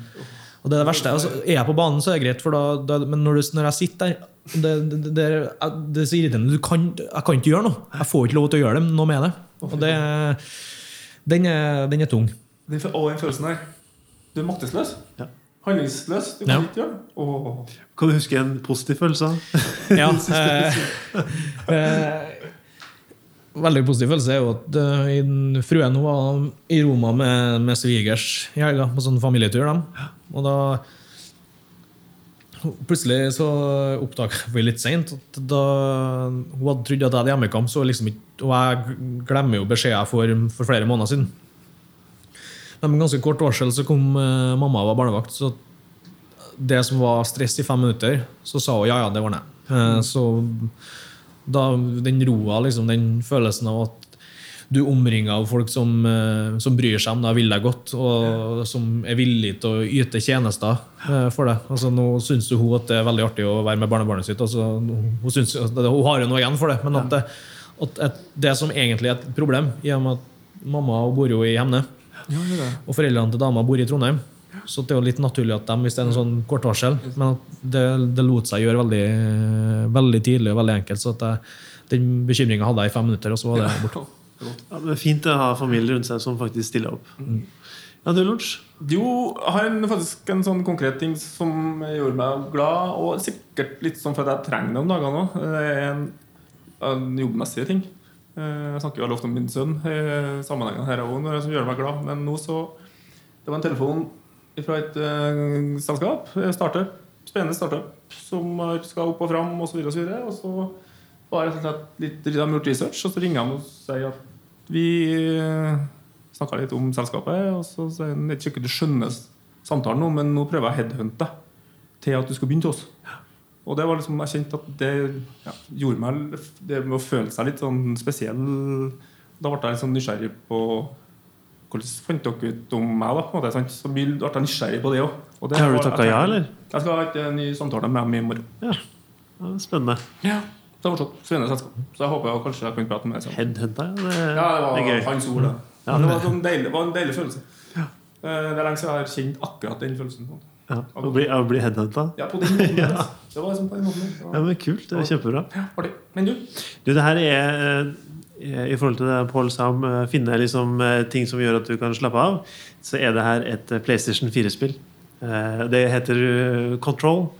Og det er det verste. Altså, er jeg på banen, så er det greit, for da, da, men når, du, når jeg sitter der det, det, det, det, er, så irriterende. Du kan, jeg kan ikke gjøre noe. Jeg får ikke lov til å gjøre det, noe med det. Og det, den, er, den er tung.
Den, og den følelsen der. Du er maktesløs.
Ja.
Handlingsløs. Du
Ja.
kan ikke gjøre det.
Kan du huske en positiv følelse?
Ja, *laughs* eh, veldig positiv følelse er jo at uh, fruen var i Roma med, med svigers i helga, på sånn familietur. dem. Og da Plutselig så oppdaga vi litt seint at da hun hadde trodd at jeg hadde hjemmekamp, så liksom ikke, og jeg glemmer jo beskjeder jeg får for flere måneder siden. Men med ganske kort varsel så kom uh, mamma og var barnevakt. Så det som var stress i fem minutter, så sa hun ja, ja, det ordner jeg. Uh, Så da den roa, liksom, den følelsen av at du er omringa av folk som, eh, som bryr seg om deg, vil deg godt, og som er villig til å yte tjenester eh, for deg. Altså, nå syns hun at det er veldig artig å være med barnebarnet sitt. Altså, hun, synes, hun har jo noe igjen for det, men at det, at at det som egentlig er et problem, i og med at mamma bor jo i Hemne,
Ja,
og foreldrene til dama bor i Trondheim. Så det er jo litt naturlig at de, hvis det er en sånn kort varsel Men at det, det lot seg gjøre veldig, veldig tidlig og veldig enkelt. Så at jeg, den bekymringa hadde jeg i fem minutter, og så var det borte. *laughs*
Ja, det er fint å ha familie rundt seg som faktisk stiller opp. Ja, du, Lorch?
Jo, jeg har en, faktisk en sånn konkret ting som gjorde meg glad, og sikkert litt sånn for at jeg trenger det om dagene òg. Det er en, en jobbmessig ting. Eh, Jeg snakker jo veldig ofte om min sønn i sammenhengen her òg, som gjør meg glad. Men nå så Det var en telefon fra et uh, selskap, eh, startup, spennende startup, som skal opp og fram osv. Og, så og så var slett litt, de har gjort research, og så ringer de og sier at vi snakka litt om selskapet, og så sier han jeg ikke du skjønner samtalen nå, men nå prøver jeg å headhunte til at du skal begynne til oss. Og det var liksom, jeg kjente at det ja, gjorde meg Det med å føle seg litt sånn spesiell Da ble jeg litt sånn nysgjerrig på hvordan fant dere ut om meg? da, på en måte, sant? Så ble jeg nysgjerrig på det òg.
Har du takka ja, eller?
Jeg skal ha en ny samtale med dem i morgen.
Ja, spennende.
Ja. Det var fortsatt spennende selskap. Så jeg håper jeg kanskje jeg kan prate med sånn.
Headhunta, ja. Det,
Ja, det var
det
hans ord, da.
Ja,
det var, sånn deilig, var en deilig følelse. Ja. Det er lenge siden jeg har kjent akkurat den følelsen. på en måte.
Ja, Å bli, å bli headhunta?
Ja, på den måten. *laughs* ja. Det var liksom på den måten.
Ja.
Ja,
men Kult. Det er kjempebra.
Ja, Men du?
Du, det her er eh, I forhold til det Paul sa om å finne liksom, eh, ting som gjør at du kan slappe av, så er det her et eh, PlayStation 4-spill. Eh, Det heter eh, Control.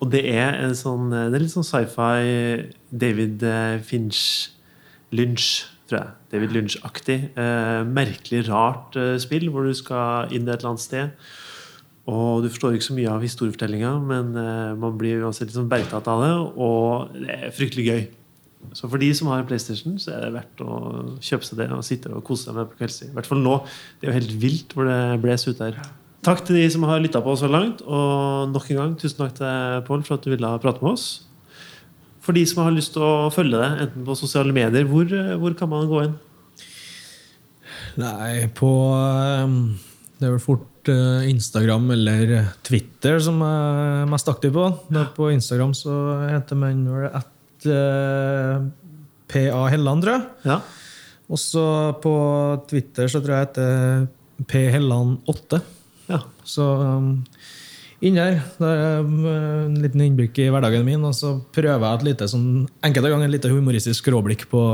Og det er en sånn eh, Det er litt sånn sci-fi David eh, Finch Lynch, tror jeg. David Lynch-aktig. Eh, merkelig rart eh, spill hvor du skal inn et eller annet sted. Og du forstår ikke så mye av historiefortellinga, men eh, man blir uansett litt sånn bergtatt av det, og det er fryktelig gøy. Så for de som har en PlayStation, så er det verdt å kjøpe seg det og sitte og kose seg med på kveldstid. I hvert fall nå. Det er jo helt vilt hvor det blåser ut her. Takk til de som har lytta på så langt, og nok en gang tusen takk til Pål for at du ville prate med oss. For de som har lyst til å følge deg, enten på sosiale medier, hvor, eh, hvor kan man gå inn?
Nei, på ehm, Det er vel fort eh, Instagram eller Twitter som jeg er mest aktiv på. På Instagram så heter man vel at eh, PA Helland, tror jeg.
Ja.
Og så på Twitter så tror jeg jeg heter P Helland8.
ja.
Så um, inn her. Det er um, en liten innblikk i hverdagen min. Og så prøver jeg et lite sånn, enkelte ganger et lite humoristisk skråblikk på,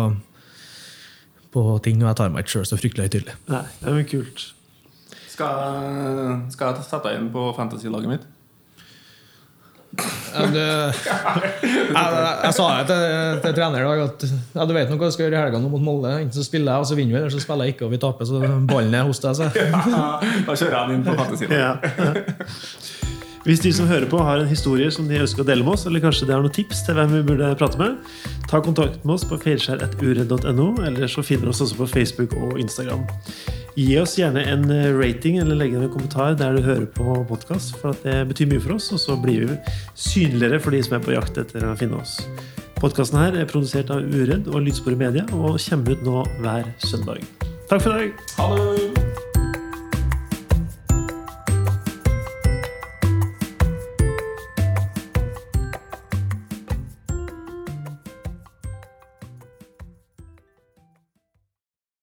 på ting. Og jeg tar meg ikke sjøl så fryktelig høytidelig.
Nei, det er kult.
Skal skal jeg sette deg inn på fantasy-laget mitt?
Ja, det, jeg, jeg, jeg sa det til, til trener i dag at ja, du vet nok hva du skal gjøre i helga mot Molde. Enten så spiller jeg, og så vinner vi, eller så spiller jeg ikke, og vi taper. Så ballen er hos deg. Så.
Da kjører jeg den inn på *laughs* fantasy-laget.
Ja. Hvis de som hører på har en historie som de ønsker å dele med oss, eller kanskje de har noen tips til hvem vi burde prate med, ta kontakt med oss på feilskjær.uredd.no, eller så finner du oss også på Facebook og Instagram. Gi oss gjerne en eh, rating eller legg en kommentar der du hører på podkast, for det betyr mye for oss, og så blir vi synligere for de som er på jakt etter å finne oss. Podkasten her er produsert av Uredd og Lydsporet Media og kommer ut nå hver søndag. Takk for i dag.
Ha det!